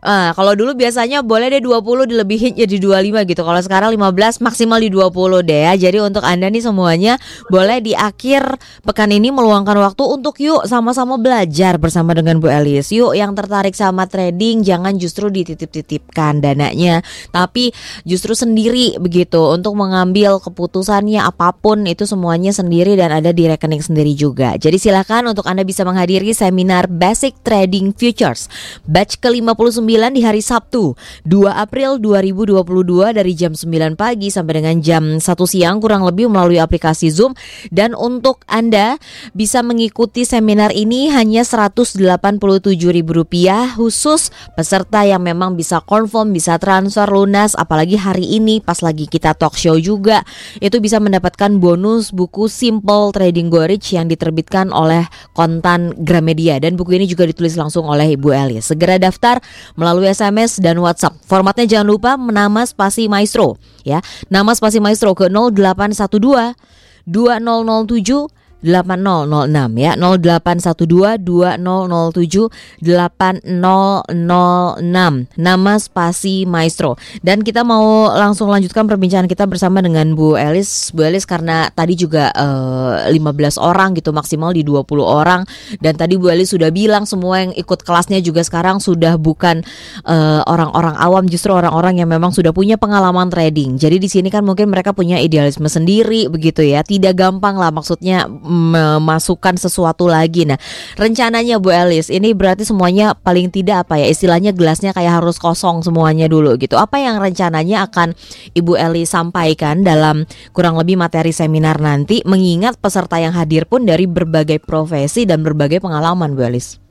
Speaker 1: Uh, kalau dulu biasanya boleh deh 20 dilebihin jadi 25 gitu. Kalau sekarang 15 maksimal di 20 deh ya. Jadi untuk Anda nih semuanya boleh di akhir pekan ini meluangkan waktu untuk yuk sama-sama belajar bersama dengan Bu Elis. Yuk yang tertarik sama trading jangan justru dititip-titipkan dananya, tapi justru sendiri begitu untuk mengambil keputusannya apa pun itu semuanya sendiri dan ada di rekening sendiri juga. Jadi silakan untuk Anda bisa menghadiri seminar Basic Trading Futures batch ke-59 di hari Sabtu 2 April 2022 dari jam 9 pagi sampai dengan jam 1 siang kurang lebih melalui aplikasi Zoom. Dan untuk Anda bisa mengikuti seminar ini hanya Rp187.000 khusus. Peserta yang memang bisa confirm, bisa transfer lunas apalagi hari ini pas lagi kita talk show juga itu bisa mendapatkan bonus buku Simple Trading Go Rich yang diterbitkan oleh kontan Gramedia. Dan buku ini juga ditulis langsung oleh Ibu Elis. Segera daftar melalui SMS dan WhatsApp. Formatnya jangan lupa nama spasi maestro ya. Nama spasi maestro ke 0812 2007 8006 ya. 0812 2007 8006 nama spasi maestro. Dan kita mau langsung lanjutkan perbincangan kita bersama dengan Bu Elis. Bu Elis karena tadi juga eh, 15 orang gitu maksimal di 20 orang. Dan tadi Bu Elis sudah bilang semua yang ikut kelasnya juga sekarang sudah bukan eh, orang-orang awam justru orang-orang yang memang sudah punya pengalaman trading. Jadi di sini kan mungkin mereka punya idealisme sendiri begitu ya. Tidak gampang lah maksudnya memasukkan sesuatu lagi. Nah, rencananya Bu Elis, ini berarti semuanya paling tidak apa ya istilahnya gelasnya kayak harus kosong semuanya dulu gitu. Apa yang rencananya akan Ibu Elis sampaikan dalam kurang lebih materi seminar nanti mengingat peserta yang hadir pun dari berbagai profesi dan berbagai pengalaman Bu Elis.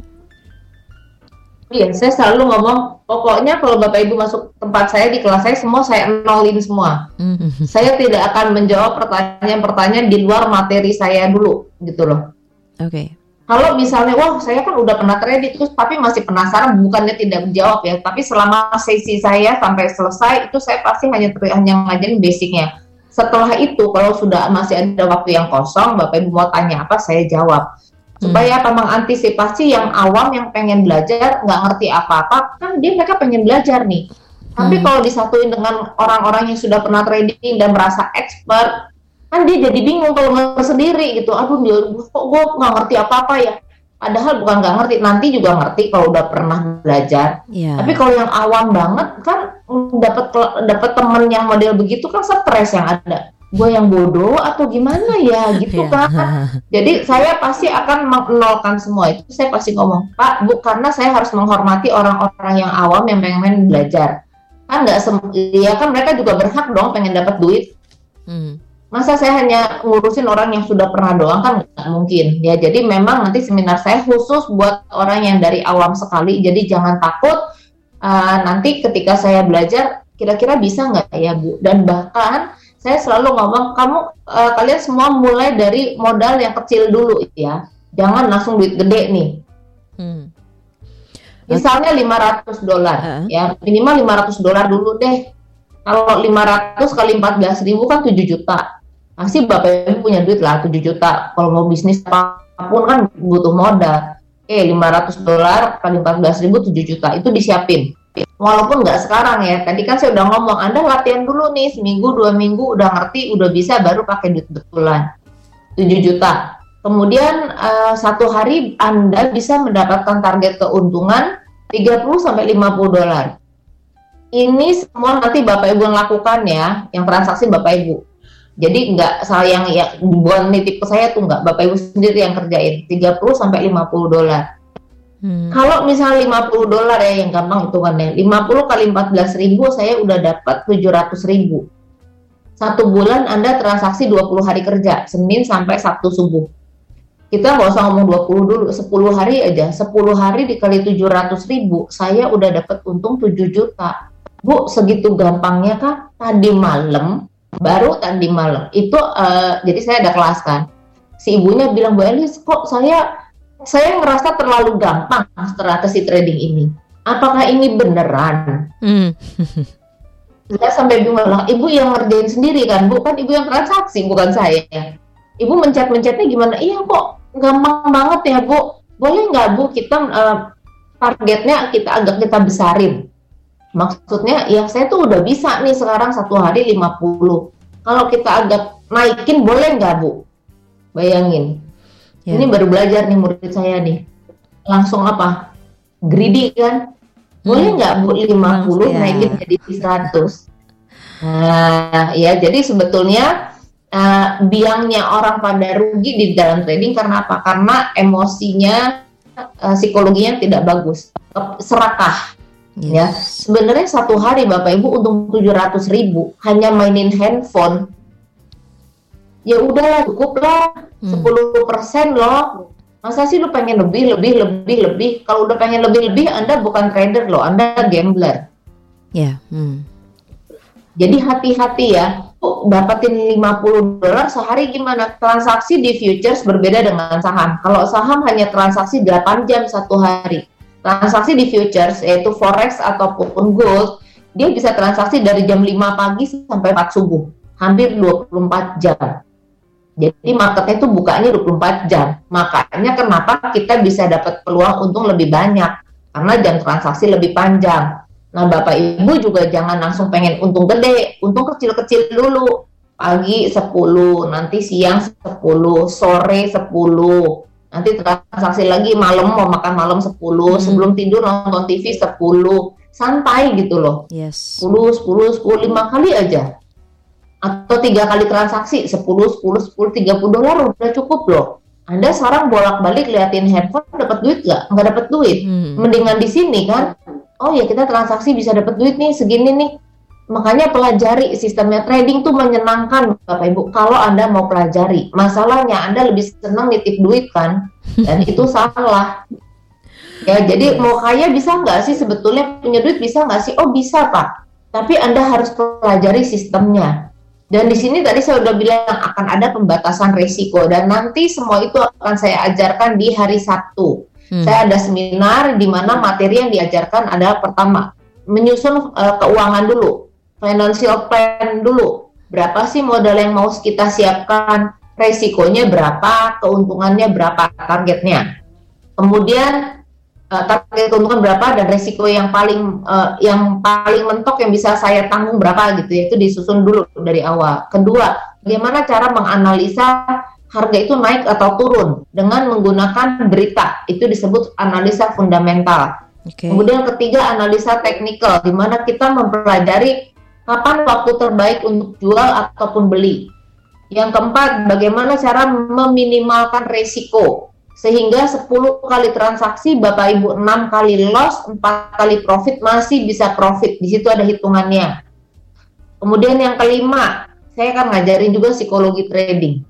Speaker 2: Iya, saya selalu ngomong, pokoknya kalau Bapak Ibu masuk tempat saya di kelas saya, semua saya nolin semua. Mm-hmm. Saya tidak akan menjawab pertanyaan-pertanyaan di luar materi saya dulu, gitu loh.
Speaker 1: Oke. Okay.
Speaker 2: Kalau misalnya, wah saya kan udah pernah trading, terus tapi masih penasaran, bukannya tidak menjawab ya, tapi selama sesi saya sampai selesai, itu saya pasti hanya hanya ngajarin basicnya. Setelah itu, kalau sudah masih ada waktu yang kosong, Bapak Ibu mau tanya apa, saya jawab supaya apa mengantisipasi yang awam yang pengen belajar nggak ngerti apa-apa kan dia mereka pengen belajar nih. Tapi hmm. kalau disatuin dengan orang-orang yang sudah pernah trading dan merasa expert kan dia jadi bingung kalau nggak sendiri gitu. Aduh dia kok gue nggak ngerti apa-apa ya? Padahal bukan nggak ngerti nanti juga ngerti kalau udah pernah belajar. Yeah. tapi kalau yang awam banget kan dapat dapat temen yang model begitu kan stres yang ada gue yang bodoh atau gimana ya? Gitu yeah. kan jadi saya pasti akan menolkan semua itu. Saya pasti ngomong pak bu karena saya harus menghormati orang-orang yang awam yang pengen belajar. Kan nggak ya kan mereka juga berhak dong pengen dapat duit. Hmm. masa saya hanya ngurusin orang yang sudah pernah doang? Kan nggak mungkin. Ya jadi memang nanti seminar saya khusus buat orang yang dari awam sekali. Jadi jangan takut uh, nanti ketika saya belajar kira-kira bisa nggak ya bu? Dan bahkan saya selalu ngomong kamu uh, kalian semua mulai dari modal yang kecil dulu ya. Jangan langsung duit gede nih. Hmm. misalnya 500 dolar uh. ya. Minimal 500 dolar dulu deh. Kalau 500 kali 14 ribu kan 7 juta. Pasti bapak ibu punya duit lah 7 juta. Kalau mau bisnis apa pun kan butuh modal. Eh 500 dolar kali 14 ribu 7 juta. Itu disiapin walaupun nggak sekarang ya. Tadi kan saya udah ngomong anda latihan dulu nih seminggu dua minggu udah ngerti udah bisa baru pakai duit betulan. 7 juta. Kemudian uh, satu hari anda bisa mendapatkan target keuntungan 30 sampai 50 dolar. Ini semua nanti bapak ibu yang lakukan ya yang transaksi bapak ibu. Jadi nggak saya yang ya buat nitip ke saya tuh nggak. Bapak ibu sendiri yang kerjain 30 sampai 50 dolar Hmm. Kalau misalnya 50 dolar ya yang gampang hitungannya, 50 kali 14 ribu saya udah dapat 700 ribu. Satu bulan Anda transaksi 20 hari kerja, Senin sampai Sabtu subuh. Kita nggak usah ngomong 20 dulu, 10 hari aja. 10 hari dikali 700 ribu, saya udah dapat untung 7 juta. Bu, segitu gampangnya kah? tadi malam baru tadi malam itu uh, jadi saya ada kelas kan si ibunya bilang Bu Elis kok saya saya ngerasa terlalu gampang strategi trading ini apakah ini beneran hmm. saya sampai bingung lah ibu yang ngerjain sendiri kan bu kan ibu yang transaksi bukan saya ibu mencet mencetnya gimana iya kok gampang banget ya bu boleh nggak bu kita uh, targetnya kita agak kita besarin Maksudnya ya saya tuh udah bisa nih sekarang satu hari 50. Kalau kita agak naikin boleh nggak Bu? Bayangin. Ya. Ini baru belajar nih murid saya nih. Langsung apa? Greedy kan? Boleh hmm. nggak Bu 50 Langsung, ya. naikin jadi 100? Nah, ya jadi sebetulnya uh, biangnya orang pada rugi di dalam trading karena apa? Karena emosinya, uh, psikologinya tidak bagus, serakah Ya, sebenarnya satu hari Bapak Ibu untung 700 ribu hanya mainin handphone. Ya udahlah cukup lah, hmm. 10 persen loh. Masa sih lu pengen lebih, lebih, lebih, lebih? Kalau udah pengen lebih, lebih, Anda bukan trader loh, Anda gambler.
Speaker 1: Ya. Yeah. Hmm.
Speaker 2: Jadi hati-hati ya. Oh, dapatin 50 dolar sehari gimana? Transaksi di futures berbeda dengan saham. Kalau saham hanya transaksi 8 jam satu hari transaksi di futures yaitu forex ataupun gold dia bisa transaksi dari jam 5 pagi sampai 4 subuh hampir 24 jam jadi marketnya itu bukanya 24 jam. Makanya kenapa kita bisa dapat peluang untung lebih banyak? Karena jam transaksi lebih panjang. Nah bapak ibu juga jangan langsung pengen untung gede. Untung kecil-kecil dulu. Pagi 10 nanti siang 10 sore 10 nanti transaksi lagi malam mau makan malam 10 hmm. sebelum tidur nonton TV 10 santai gitu loh. Yes. 10 10 10 5 kali aja atau tiga kali transaksi 10 10 10 30 dolar udah cukup loh anda sekarang bolak-balik liatin handphone dapat duit gak? nggak dapat duit hmm. mendingan di sini kan oh ya kita transaksi bisa dapat duit nih segini nih Makanya pelajari sistemnya trading tuh menyenangkan Bapak Ibu kalau Anda mau pelajari. Masalahnya Anda lebih senang nitip duit kan dan itu salah. Ya, jadi mau kaya bisa nggak sih sebetulnya punya duit bisa nggak sih? Oh bisa Pak. Tapi Anda harus pelajari sistemnya. Dan di sini tadi saya udah bilang akan ada pembatasan risiko dan nanti semua itu akan saya ajarkan di hari Sabtu. Hmm. Saya ada seminar di mana materi yang diajarkan adalah pertama menyusun uh, keuangan dulu financial plan dulu. Berapa sih modal yang mau kita siapkan? Resikonya berapa? Keuntungannya berapa? Targetnya. Kemudian uh, target keuntungan berapa dan resiko yang paling uh, yang paling mentok yang bisa saya tanggung berapa gitu ya itu disusun dulu dari awal. Kedua, bagaimana cara menganalisa harga itu naik atau turun dengan menggunakan berita itu disebut analisa fundamental. Okay. Kemudian ketiga analisa teknikal di mana kita mempelajari kapan waktu terbaik untuk jual ataupun beli. Yang keempat, bagaimana cara meminimalkan resiko sehingga 10 kali transaksi Bapak Ibu 6 kali loss, 4 kali profit masih bisa profit. Di situ ada hitungannya. Kemudian yang kelima, saya akan ngajarin juga psikologi trading.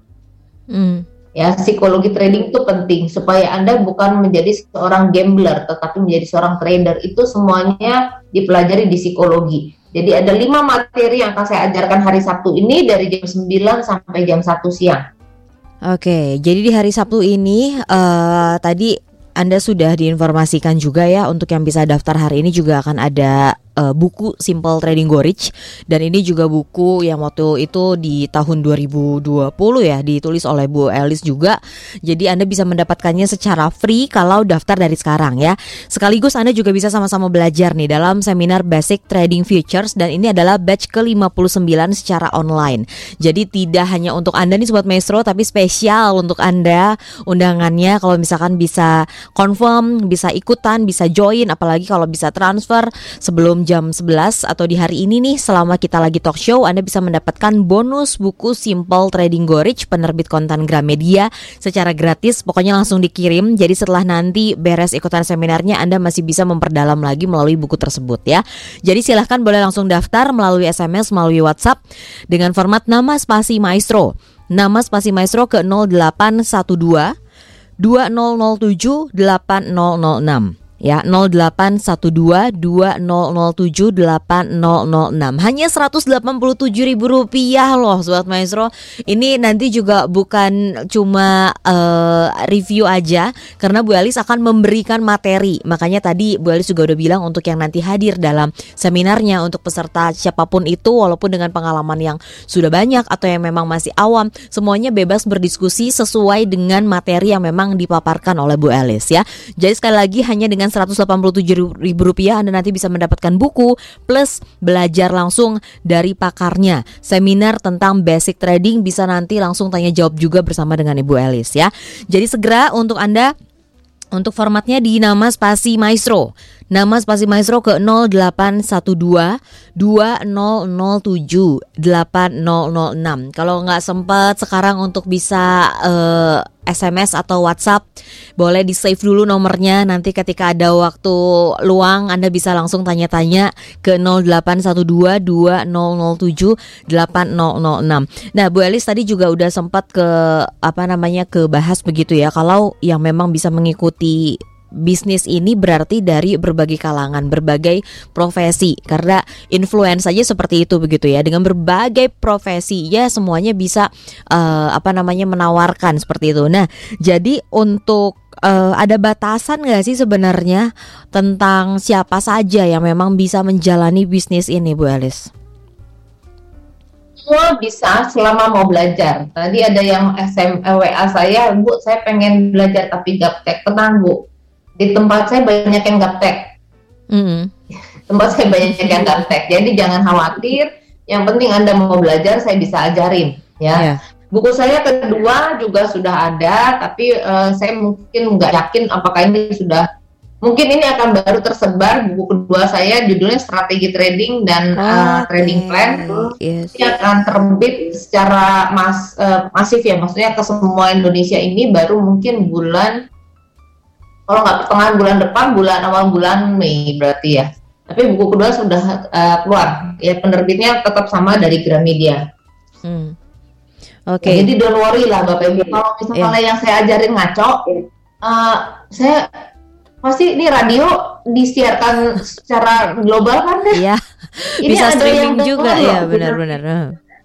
Speaker 2: Hmm. Ya, psikologi trading itu penting supaya Anda bukan menjadi seorang gambler tetapi menjadi seorang trader. Itu semuanya dipelajari di psikologi. Jadi ada lima materi yang akan saya ajarkan hari Sabtu ini dari jam 9 sampai jam 1 siang.
Speaker 1: Oke, jadi di hari Sabtu ini uh, tadi anda sudah diinformasikan juga ya untuk yang bisa daftar hari ini juga akan ada uh, buku Simple Trading Go Rich dan ini juga buku yang waktu itu di tahun 2020 ya ditulis oleh Bu Elis juga. Jadi Anda bisa mendapatkannya secara free kalau daftar dari sekarang ya. Sekaligus Anda juga bisa sama-sama belajar nih dalam seminar Basic Trading Futures dan ini adalah batch ke-59 secara online. Jadi tidak hanya untuk Anda nih sobat maestro tapi spesial untuk Anda undangannya kalau misalkan bisa confirm, bisa ikutan, bisa join apalagi kalau bisa transfer sebelum jam 11 atau di hari ini nih selama kita lagi talk show Anda bisa mendapatkan bonus buku Simple Trading Go Rich penerbit konten Gramedia secara gratis pokoknya langsung dikirim. Jadi setelah nanti beres ikutan seminarnya Anda masih bisa memperdalam lagi melalui buku tersebut ya. Jadi silahkan boleh langsung daftar melalui SMS melalui WhatsApp dengan format nama spasi maestro. Nama spasi maestro ke 0812 2007 8006 ya 081220078006 hanya 187 ribu rupiah loh Sobat Maestro. Ini nanti juga bukan cuma uh, review aja karena Bu Alis akan memberikan materi. Makanya tadi Bu Alis juga udah bilang untuk yang nanti hadir dalam seminarnya untuk peserta siapa pun itu walaupun dengan pengalaman yang sudah banyak atau yang memang masih awam semuanya bebas berdiskusi sesuai dengan materi yang memang dipaparkan oleh Bu Alis ya. Jadi sekali lagi hanya dengan dengan Rp187.000 Anda nanti bisa mendapatkan buku plus belajar langsung dari pakarnya. Seminar tentang basic trading bisa nanti langsung tanya jawab juga bersama dengan Ibu Elis ya. Jadi segera untuk Anda untuk formatnya di nama spasi maestro. Nama spasi maestro ke 0812 2007 8006. Kalau nggak sempat sekarang untuk bisa uh, SMS atau WhatsApp, boleh di save dulu nomornya. Nanti ketika ada waktu luang, Anda bisa langsung tanya-tanya ke 0812 2007 8006. Nah, Bu Elis tadi juga udah sempat ke apa namanya ke bahas begitu ya. Kalau yang memang bisa mengikuti bisnis ini berarti dari berbagai kalangan, berbagai profesi. Karena influence saja seperti itu begitu ya. Dengan berbagai profesi ya semuanya bisa uh, apa namanya menawarkan seperti itu. Nah, jadi untuk uh, ada batasan nggak sih sebenarnya tentang siapa saja yang memang bisa menjalani bisnis ini, Bu Elis?
Speaker 2: semua bisa selama mau belajar. Tadi ada yang SM eh, WA saya, Bu, saya pengen belajar tapi gaptek. Tenang, Bu di tempat saya banyak yang gaptek. Mm. tempat saya banyak yang gaptek. Jadi jangan khawatir. Yang penting Anda mau belajar, saya bisa ajarin. Ya. Yeah. Buku saya kedua juga sudah ada, tapi uh, saya mungkin nggak yakin apakah ini sudah mungkin ini akan baru tersebar buku kedua saya judulnya strategi trading dan oh, uh, trading plan yes. ini akan terbit secara mas uh, masif ya maksudnya ke semua Indonesia ini baru mungkin bulan kalau nggak pertengahan bulan depan bulan awal bulan Mei berarti ya tapi buku kedua sudah uh, keluar ya penerbitnya tetap sama dari Gramedia hmm. oke okay. jadi don't worry lah bapak ibu kalau misalnya yeah. yang saya ajarin ngaco uh, saya pasti ini radio disiarkan secara global kan
Speaker 1: Iya. ini bisa streaming juga ya benar-benar.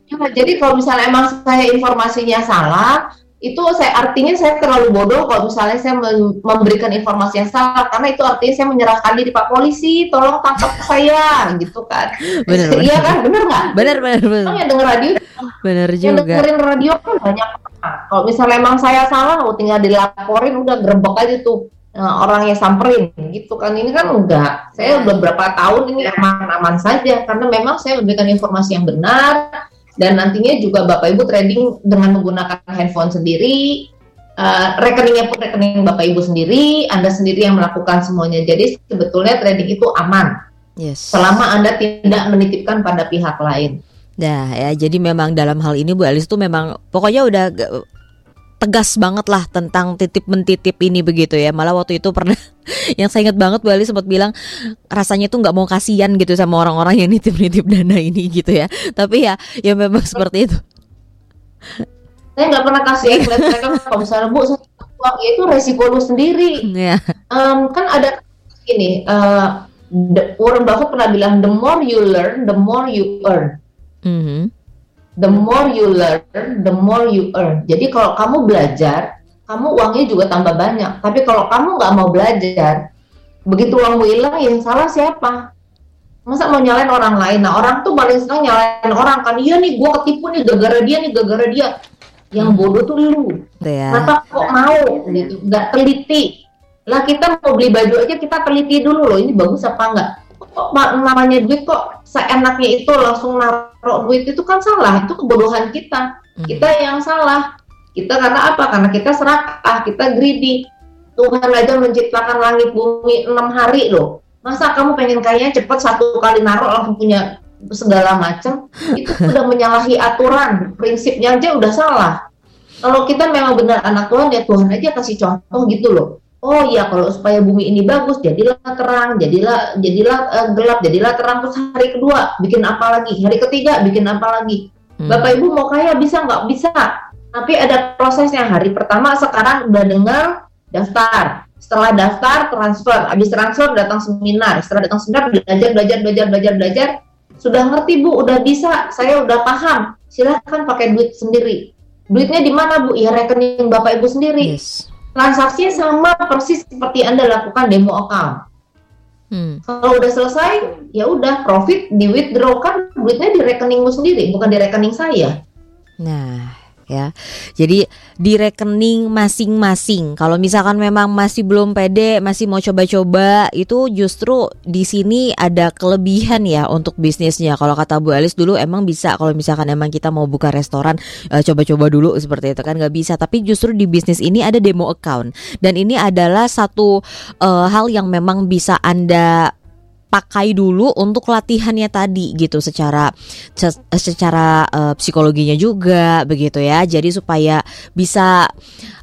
Speaker 2: Ya, jadi kalau misalnya emang saya informasinya salah, itu saya artinya saya terlalu bodoh kalau misalnya saya memberikan informasi yang salah karena itu artinya saya menyerahkan diri Pak polisi tolong tangkap saya gitu kan. Benar iya kan benar nggak?
Speaker 1: Benar benar benar.
Speaker 2: Oh, yang denger radio
Speaker 1: benar juga.
Speaker 2: yang dengerin radio kan banyak. Kalau misalnya emang saya salah oh, tinggal dilaporin udah gerbek aja tuh nah, orang yang samperin gitu kan. Ini kan enggak. Saya udah berapa tahun ini aman-aman saja karena memang saya memberikan informasi yang benar dan nantinya juga Bapak Ibu trading dengan menggunakan handphone sendiri, uh, rekeningnya pun rekening Bapak Ibu sendiri, Anda sendiri yang melakukan semuanya. Jadi sebetulnya trading itu aman. Yes. Selama Anda tidak menitipkan pada pihak lain.
Speaker 1: Nah ya jadi memang dalam hal ini Bu Alis tuh memang pokoknya udah tegas banget lah tentang titip mentitip ini begitu ya. Malah waktu itu pernah yang saya ingat banget Bu Ali sempat bilang rasanya tuh nggak mau kasihan gitu sama orang-orang yang nitip-nitip dana ini gitu ya. Tapi ya ya memang seperti itu.
Speaker 2: Saya nggak pernah kasih mereka kalau misalnya bu saya uang ya itu resiko lu sendiri. Yeah. um, kan ada ini uh, Warren Buffett pernah bilang the more you learn the more you earn. Mm -hmm the more you learn, the more you earn. Jadi kalau kamu belajar, kamu uangnya juga tambah banyak. Tapi kalau kamu nggak mau belajar, begitu uangmu hilang, yang salah siapa? Masa mau nyalain orang lain? Nah orang tuh paling senang nyalain orang kan. Iya nih, gue ketipu nih gara-gara dia nih, gara-gara dia. Yang hmm. bodoh tuh lu. Yeah. Kenapa kok mau? Gitu, nggak teliti. Lah kita mau beli baju aja kita teliti dulu loh. Ini bagus apa enggak? Kok namanya duit kok seenaknya itu langsung naruh duit itu kan salah itu kebodohan kita. Hmm. kita yang salah. Kita karena apa? Karena kita serakah kita greedy. Tuhan aja menciptakan langit bumi enam hari loh. Masa kamu pengen kaya cepet satu kali naruh langsung punya segala macam? Itu sudah menyalahi aturan prinsipnya aja udah salah. Kalau kita memang benar anak Tuhan ya Tuhan aja kasih contoh gitu loh oh iya kalau supaya bumi ini bagus jadilah terang jadilah jadilah uh, gelap jadilah terang. Terus hari kedua bikin apa lagi? Hari ketiga bikin apa lagi? Hmm. bapak ibu mau kaya bisa nggak? Bisa. Tapi ada prosesnya. Hari pertama sekarang udah dengar daftar. Setelah daftar transfer, habis transfer datang seminar, setelah datang seminar belajar belajar belajar belajar belajar, sudah ngerti bu, udah bisa, saya udah paham, silahkan pakai duit sendiri. Duitnya di mana bu? Ya rekening bapak ibu sendiri. Yes. Transaksinya sama persis seperti anda lakukan demo account. Hmm. Kalau udah selesai, ya udah profit di withdraw kan duitnya di rekeningmu sendiri, bukan di rekening saya.
Speaker 1: Nah, ya. Jadi di rekening masing-masing. Kalau misalkan memang masih belum pede, masih mau coba-coba, itu justru di sini ada kelebihan ya untuk bisnisnya. Kalau kata Bu Elis dulu emang bisa kalau misalkan emang kita mau buka restoran eh, coba-coba dulu seperti itu kan nggak bisa. Tapi justru di bisnis ini ada demo account dan ini adalah satu uh, hal yang memang bisa Anda pakai dulu untuk latihannya tadi gitu secara secara uh, psikologinya juga begitu ya. Jadi supaya bisa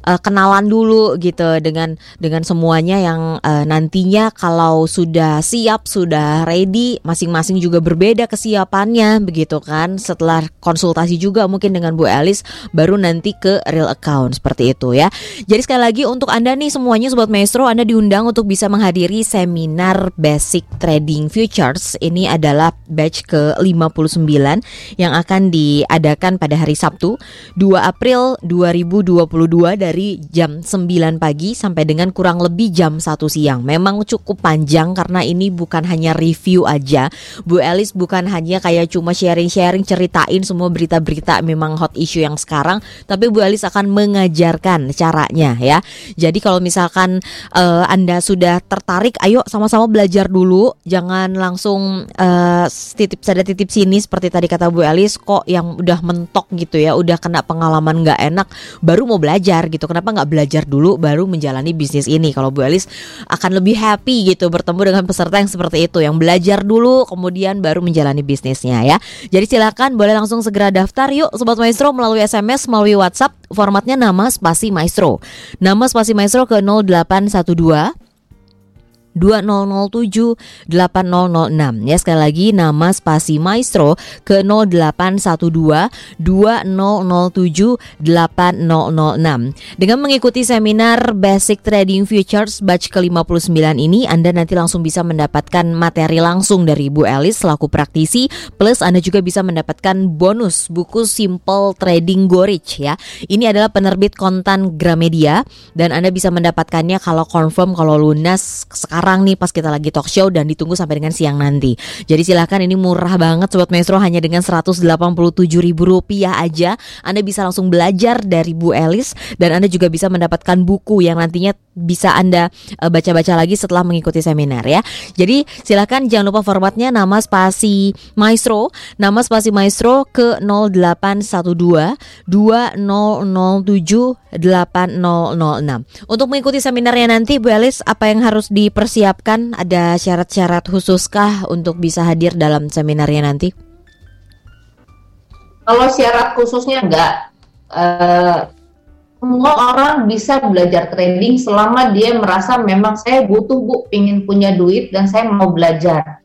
Speaker 1: uh, kenalan dulu gitu dengan dengan semuanya yang uh, nantinya kalau sudah siap, sudah ready, masing-masing juga berbeda kesiapannya begitu kan. Setelah konsultasi juga mungkin dengan Bu Elis baru nanti ke real account seperti itu ya. Jadi sekali lagi untuk Anda nih semuanya sobat maestro Anda diundang untuk bisa menghadiri seminar basic trading Trading Futures ini adalah batch ke-59 yang akan diadakan pada hari Sabtu 2 April 2022 dari jam 9 pagi sampai dengan kurang lebih jam 1 siang. Memang cukup panjang karena ini bukan hanya review aja. Bu Elis bukan hanya kayak cuma sharing-sharing ceritain semua berita-berita memang hot issue yang sekarang, tapi Bu Elis akan mengajarkan caranya ya. Jadi kalau misalkan uh, Anda sudah tertarik, ayo sama-sama belajar dulu jangan langsung uh, titip sada titip sini seperti tadi kata Bu Elis kok yang udah mentok gitu ya udah kena pengalaman nggak enak baru mau belajar gitu. Kenapa nggak belajar dulu baru menjalani bisnis ini? Kalau Bu Elis akan lebih happy gitu bertemu dengan peserta yang seperti itu yang belajar dulu kemudian baru menjalani bisnisnya ya. Jadi silakan boleh langsung segera daftar yuk sobat maestro melalui SMS melalui WhatsApp formatnya nama spasi maestro. Nama spasi maestro ke 0812 2007 8006 ya sekali lagi nama spasi maestro ke 0812 2007 8006 dengan mengikuti seminar Basic Trading Futures batch ke-59 ini Anda nanti langsung bisa mendapatkan materi langsung dari Bu Elis selaku praktisi plus Anda juga bisa mendapatkan bonus buku Simple Trading Gorich ya. Ini adalah penerbit kontan Gramedia dan Anda bisa mendapatkannya kalau confirm kalau lunas sekarang sekarang nih pas kita lagi talk show dan ditunggu sampai dengan siang nanti. Jadi silahkan ini murah banget Sobat Maestro hanya dengan 187 ribu rupiah aja Anda bisa langsung belajar dari Bu Elis dan Anda juga bisa mendapatkan buku yang nantinya bisa Anda eh, baca-baca lagi setelah mengikuti seminar ya. Jadi silahkan jangan lupa formatnya nama spasi Maestro, nama spasi Maestro ke 0812 2007 8006. Untuk mengikuti seminarnya nanti Bu Elis apa yang harus dipersiapkan persiapkan ada syarat-syarat khususkah untuk bisa hadir dalam seminarnya nanti?
Speaker 2: Kalau syarat khususnya enggak, uh, semua orang bisa belajar trading selama dia merasa memang saya butuh bu, ingin punya duit dan saya mau belajar.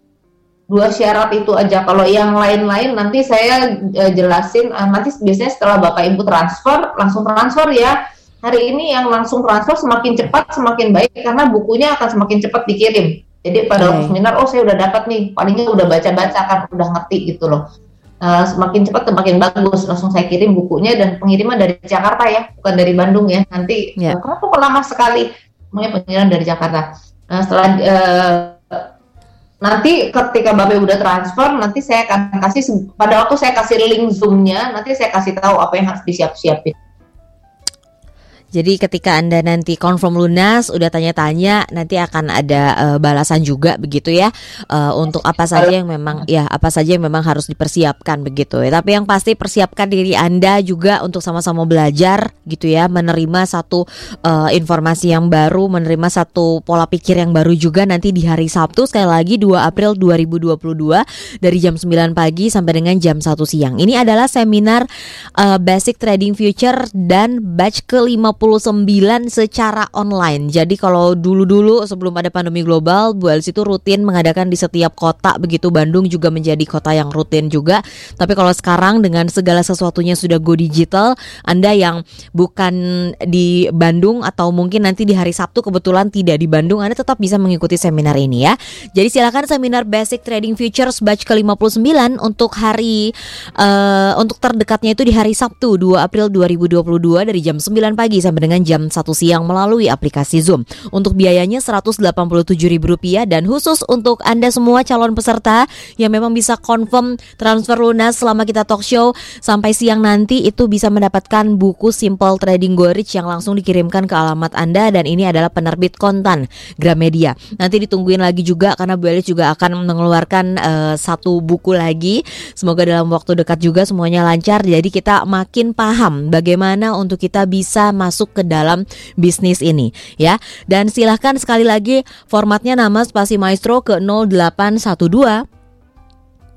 Speaker 2: Dua syarat itu aja. Kalau yang lain-lain nanti saya uh, jelasin. Uh, nanti biasanya setelah bapak ibu transfer langsung transfer ya hari ini yang langsung transfer semakin cepat semakin baik karena bukunya akan semakin cepat dikirim. Jadi pada okay. seminar, oh saya udah dapat nih, palingnya udah baca-baca kan, udah ngerti gitu loh. Uh, semakin cepat semakin bagus langsung saya kirim bukunya dan pengiriman dari Jakarta ya bukan dari Bandung ya nanti yeah. kenapa kok lama sekali semuanya pengiriman dari Jakarta nah setelah uh, nanti ketika Bapak udah transfer nanti saya akan kasih pada waktu saya kasih link zoomnya nanti saya kasih tahu apa yang harus disiap-siapin
Speaker 1: jadi ketika Anda nanti confirm lunas, udah tanya-tanya, nanti akan ada uh, balasan juga begitu ya uh, untuk apa saja yang memang ya apa saja yang memang harus dipersiapkan begitu ya. Tapi yang pasti persiapkan diri Anda juga untuk sama-sama belajar gitu ya, menerima satu uh, informasi yang baru, menerima satu pola pikir yang baru juga nanti di hari Sabtu sekali lagi 2 April 2022 dari jam 9 pagi sampai dengan jam 1 siang. Ini adalah seminar uh, Basic Trading Future dan batch ke 50 secara online. Jadi kalau dulu-dulu sebelum ada pandemi global, Bu Elsie itu rutin mengadakan di setiap kota begitu Bandung juga menjadi kota yang rutin juga. Tapi kalau sekarang dengan segala sesuatunya sudah go digital, Anda yang bukan di Bandung atau mungkin nanti di hari Sabtu kebetulan tidak di Bandung, Anda tetap bisa mengikuti seminar ini ya. Jadi silakan seminar Basic Trading Futures batch ke-59 untuk hari uh, untuk terdekatnya itu di hari Sabtu 2 April 2022 dari jam 9 pagi sampai dengan jam 1 siang melalui aplikasi Zoom. Untuk biayanya Rp187.000 dan khusus untuk Anda semua calon peserta yang memang bisa confirm transfer lunas selama kita talk show sampai siang nanti itu bisa mendapatkan buku Simple Trading Go Rich yang langsung dikirimkan ke alamat Anda dan ini adalah penerbit kontan Gramedia. Nanti ditungguin lagi juga karena Bu Elis juga akan mengeluarkan uh, satu buku lagi. Semoga dalam waktu dekat juga semuanya lancar jadi kita makin paham bagaimana untuk kita bisa masuk ke dalam bisnis ini ya. Dan silahkan sekali lagi formatnya nama spasi maestro ke 0812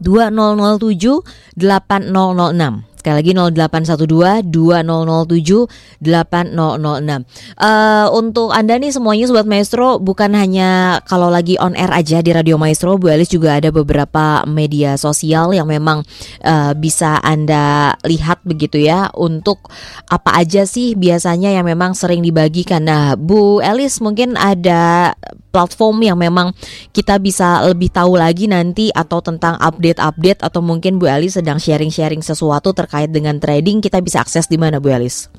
Speaker 1: 2007 8006 Sekali lagi 0812 2007 8006. Uh, untuk Anda nih semuanya sobat Maestro bukan hanya kalau lagi on air aja di Radio Maestro, Bu Elis juga ada beberapa media sosial yang memang uh, bisa Anda lihat begitu ya untuk apa aja sih biasanya yang memang sering dibagikan. Nah, Bu Elis mungkin ada platform yang memang kita bisa lebih tahu lagi nanti atau tentang update-update atau mungkin Bu Elis sedang sharing-sharing sesuatu terkait dengan trading kita bisa akses di mana Bu Elis?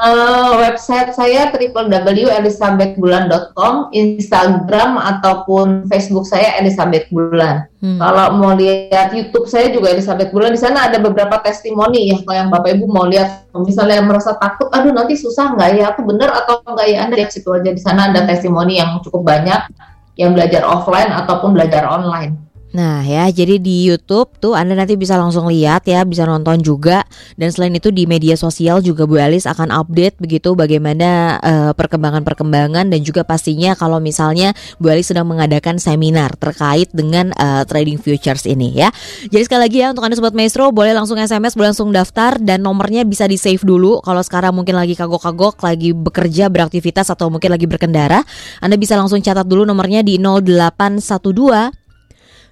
Speaker 2: Uh, website saya www.elizabethbulan.com, Instagram ataupun Facebook saya Elizabeth Bulan. Hmm. Kalau mau lihat YouTube saya juga Elizabeth Bulan. Di sana ada beberapa testimoni ya. Kalau yang Bapak Ibu mau lihat, misalnya yang merasa takut, aduh nanti susah nggak ya? Aku benar atau nggak ya? Anda lihat situ aja. Di sana ada testimoni yang cukup banyak yang belajar offline ataupun belajar online.
Speaker 1: Nah ya, jadi di YouTube tuh Anda nanti bisa langsung lihat ya, bisa nonton juga. Dan selain itu di media sosial juga Bu Elis akan update begitu bagaimana perkembangan perkembangan-perkembangan dan juga pastinya kalau misalnya Bu Elis sedang mengadakan seminar terkait dengan uh, trading futures ini ya. Jadi sekali lagi ya untuk Anda sobat maestro boleh langsung SMS, boleh langsung daftar dan nomornya bisa di save dulu. Kalau sekarang mungkin lagi kagok-kagok, lagi bekerja, beraktivitas atau mungkin lagi berkendara, Anda bisa langsung catat dulu nomornya di 0812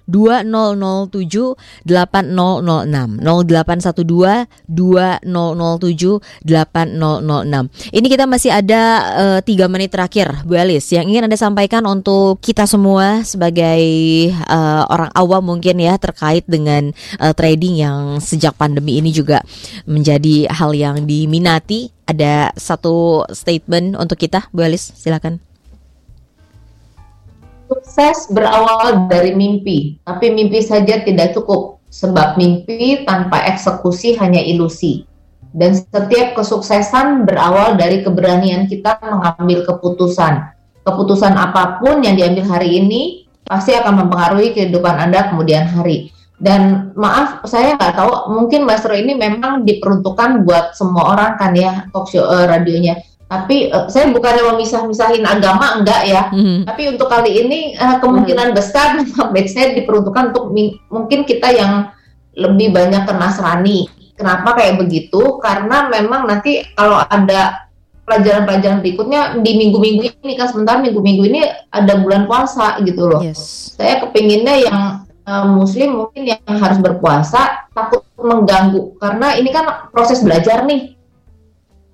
Speaker 1: 2007 8006 0812 2007 8006 Ini kita masih ada uh, eh, 3 menit terakhir Bu Elis yang ingin Anda sampaikan untuk kita semua sebagai uh, orang awam mungkin ya terkait dengan uh, trading yang sejak pandemi ini juga menjadi hal yang diminati. Ada satu statement untuk kita Bu Elis silakan
Speaker 2: Sukses berawal dari mimpi, tapi mimpi saja tidak cukup, sebab mimpi tanpa eksekusi hanya ilusi. Dan setiap kesuksesan berawal dari keberanian kita mengambil keputusan. Keputusan apa pun yang diambil hari ini pasti akan mempengaruhi kehidupan Anda kemudian hari. Dan maaf, saya nggak tahu, mungkin Maestro ini memang diperuntukkan buat semua orang kan ya, talk show uh, radionya tapi uh, saya bukannya memisah-misahin agama enggak ya mm-hmm. tapi untuk kali ini uh, kemungkinan mm-hmm. besar batch saya diperuntukkan untuk mungkin kita yang lebih banyak ke Nasrani kenapa kayak begitu karena memang nanti kalau ada pelajaran-pelajaran berikutnya di minggu-minggu ini kan sementara minggu-minggu ini ada bulan puasa gitu loh yes. saya kepinginnya yang uh, muslim mungkin yang harus berpuasa takut mengganggu karena ini kan proses belajar nih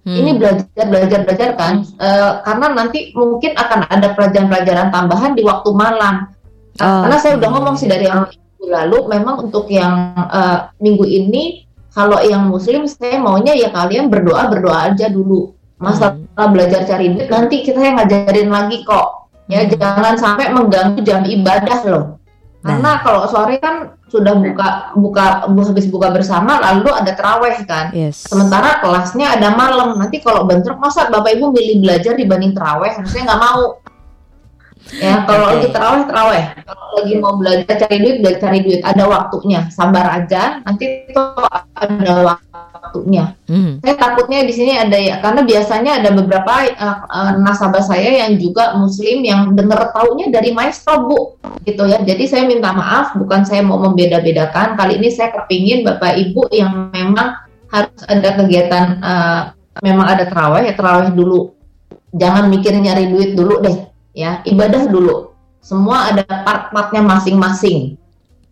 Speaker 2: Hmm. Ini belajar belajar belajar kan, uh, karena nanti mungkin akan ada pelajaran-pelajaran tambahan di waktu malam. Oh. Karena saya udah ngomong sih dari yang minggu lalu, memang untuk yang uh, minggu ini, kalau yang Muslim saya maunya ya kalian berdoa berdoa aja dulu. Masalah hmm. belajar cari duit nanti kita yang ngajarin lagi kok. Ya hmm. jangan sampai mengganggu jam ibadah loh. Karena nah. kalau sore kan sudah buka buka habis buka bersama lalu ada teraweh kan. Yes. Sementara kelasnya ada malam. Nanti kalau bentrok masa Bapak Ibu milih belajar dibanding teraweh? Saya nggak mau. Ya, kalau okay. lagi teraweh teraweh. Kalau lagi mau belajar cari duit, belajar cari duit. Ada waktunya. Sabar aja. Nanti itu ada waktunya. Hmm. Saya takutnya di sini ada ya, karena biasanya ada beberapa uh, uh, nasabah saya yang juga Muslim yang dengar taunya dari maestro bu, gitu ya. Jadi saya minta maaf, bukan saya mau membeda-bedakan. Kali ini saya kepingin bapak ibu yang memang harus ada kegiatan uh, memang ada terawih ya terawih dulu jangan mikir nyari duit dulu deh ya ibadah dulu semua ada part-partnya masing-masing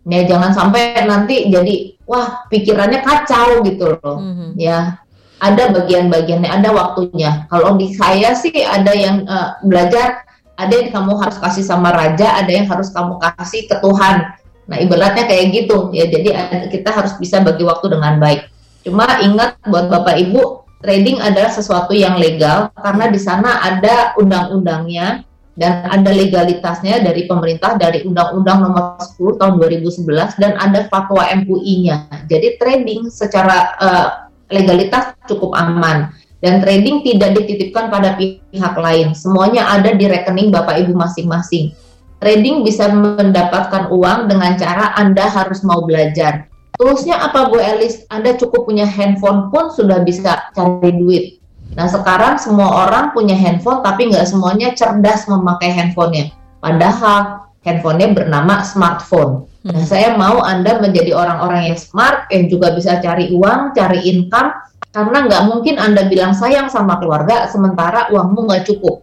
Speaker 2: ya jangan sampai nanti jadi wah pikirannya kacau gitu loh. Mm-hmm. ya ada bagian-bagiannya ada waktunya. Kalau di saya sih ada yang uh, belajar ada yang kamu harus kasih sama raja ada yang harus kamu kasih ke Tuhan. Nah ibaratnya kayak gitu. Ya jadi kita harus bisa bagi waktu dengan baik. Cuma ingat buat bapak ibu trading adalah sesuatu yang legal karena di sana ada undang-undangnya dan ada legalitasnya dari pemerintah dari Undang-Undang Nomor 10 Tahun 2011 dan ada fatwa MUI-nya. Jadi trading secara uh, legalitas cukup aman dan trading tidak dititipkan pada pihak lain. Semuanya ada di rekening Bapak Ibu masing-masing. Trading bisa mendapatkan uang dengan cara Anda harus mau belajar. Toolsnya apa Bu Elis? Anda cukup punya handphone pun sudah bisa cari duit Nah sekarang semua orang punya handphone tapi nggak semuanya cerdas memakai handphonenya. Padahal handphonenya bernama smartphone. Nah hmm. saya mau Anda menjadi orang-orang yang smart yang juga bisa cari uang, cari income karena nggak mungkin Anda bilang sayang sama keluarga sementara uangmu nggak cukup.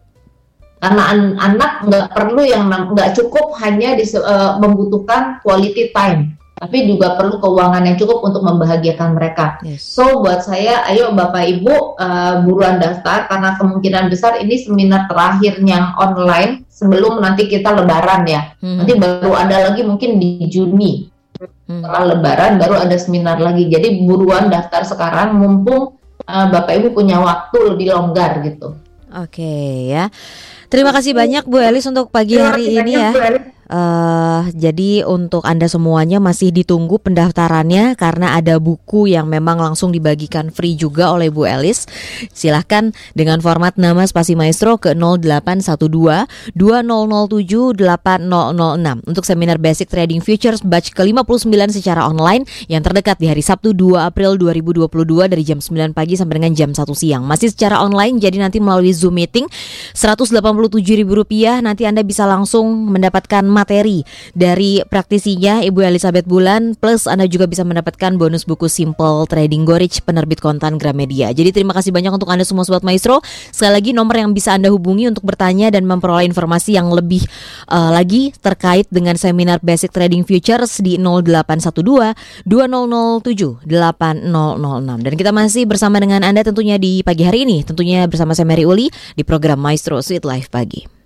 Speaker 2: Karena an anak nggak perlu yang nggak cukup hanya uh, membutuhkan quality time tapi juga perlu keuangan yang cukup untuk membahagiakan mereka. Yes. So buat saya, ayo Bapak Ibu uh, buruan daftar karena kemungkinan besar ini seminar terakhirnya online sebelum nanti kita Lebaran ya. Hmm. Nanti baru ada lagi mungkin di Juni hmm. setelah Lebaran baru ada seminar lagi. Jadi buruan daftar sekarang mumpung uh, Bapak Ibu punya waktu lebih longgar gitu.
Speaker 1: Oke okay, ya. Terima kasih banyak Bu Elis untuk pagi hari ini ya. Uh, jadi untuk Anda semuanya masih ditunggu pendaftarannya karena ada buku yang memang langsung dibagikan free juga oleh Bu Elis. Silahkan dengan format nama spasi maestro ke 0812 2007 8006 untuk seminar Basic Trading Futures batch ke-59 secara online yang terdekat di hari Sabtu 2 April 2022 dari jam 9 pagi sampai dengan jam 1 siang. Masih secara online jadi nanti melalui Zoom meeting Rp187.000 nanti Anda bisa langsung mendapatkan materi dari praktisinya Ibu Elizabeth Bulan plus Anda juga bisa mendapatkan bonus buku Simple Trading Gorich penerbit kontan Gramedia. Jadi terima kasih banyak untuk Anda semua sobat maestro. Sekali lagi nomor yang bisa Anda hubungi untuk bertanya dan memperoleh informasi yang lebih uh, lagi terkait dengan seminar Basic Trading Futures di 0812 2007 8006. Dan kita masih bersama dengan Anda tentunya di pagi hari ini, tentunya bersama saya Mary Uli di program Maestro Sweet Life pagi.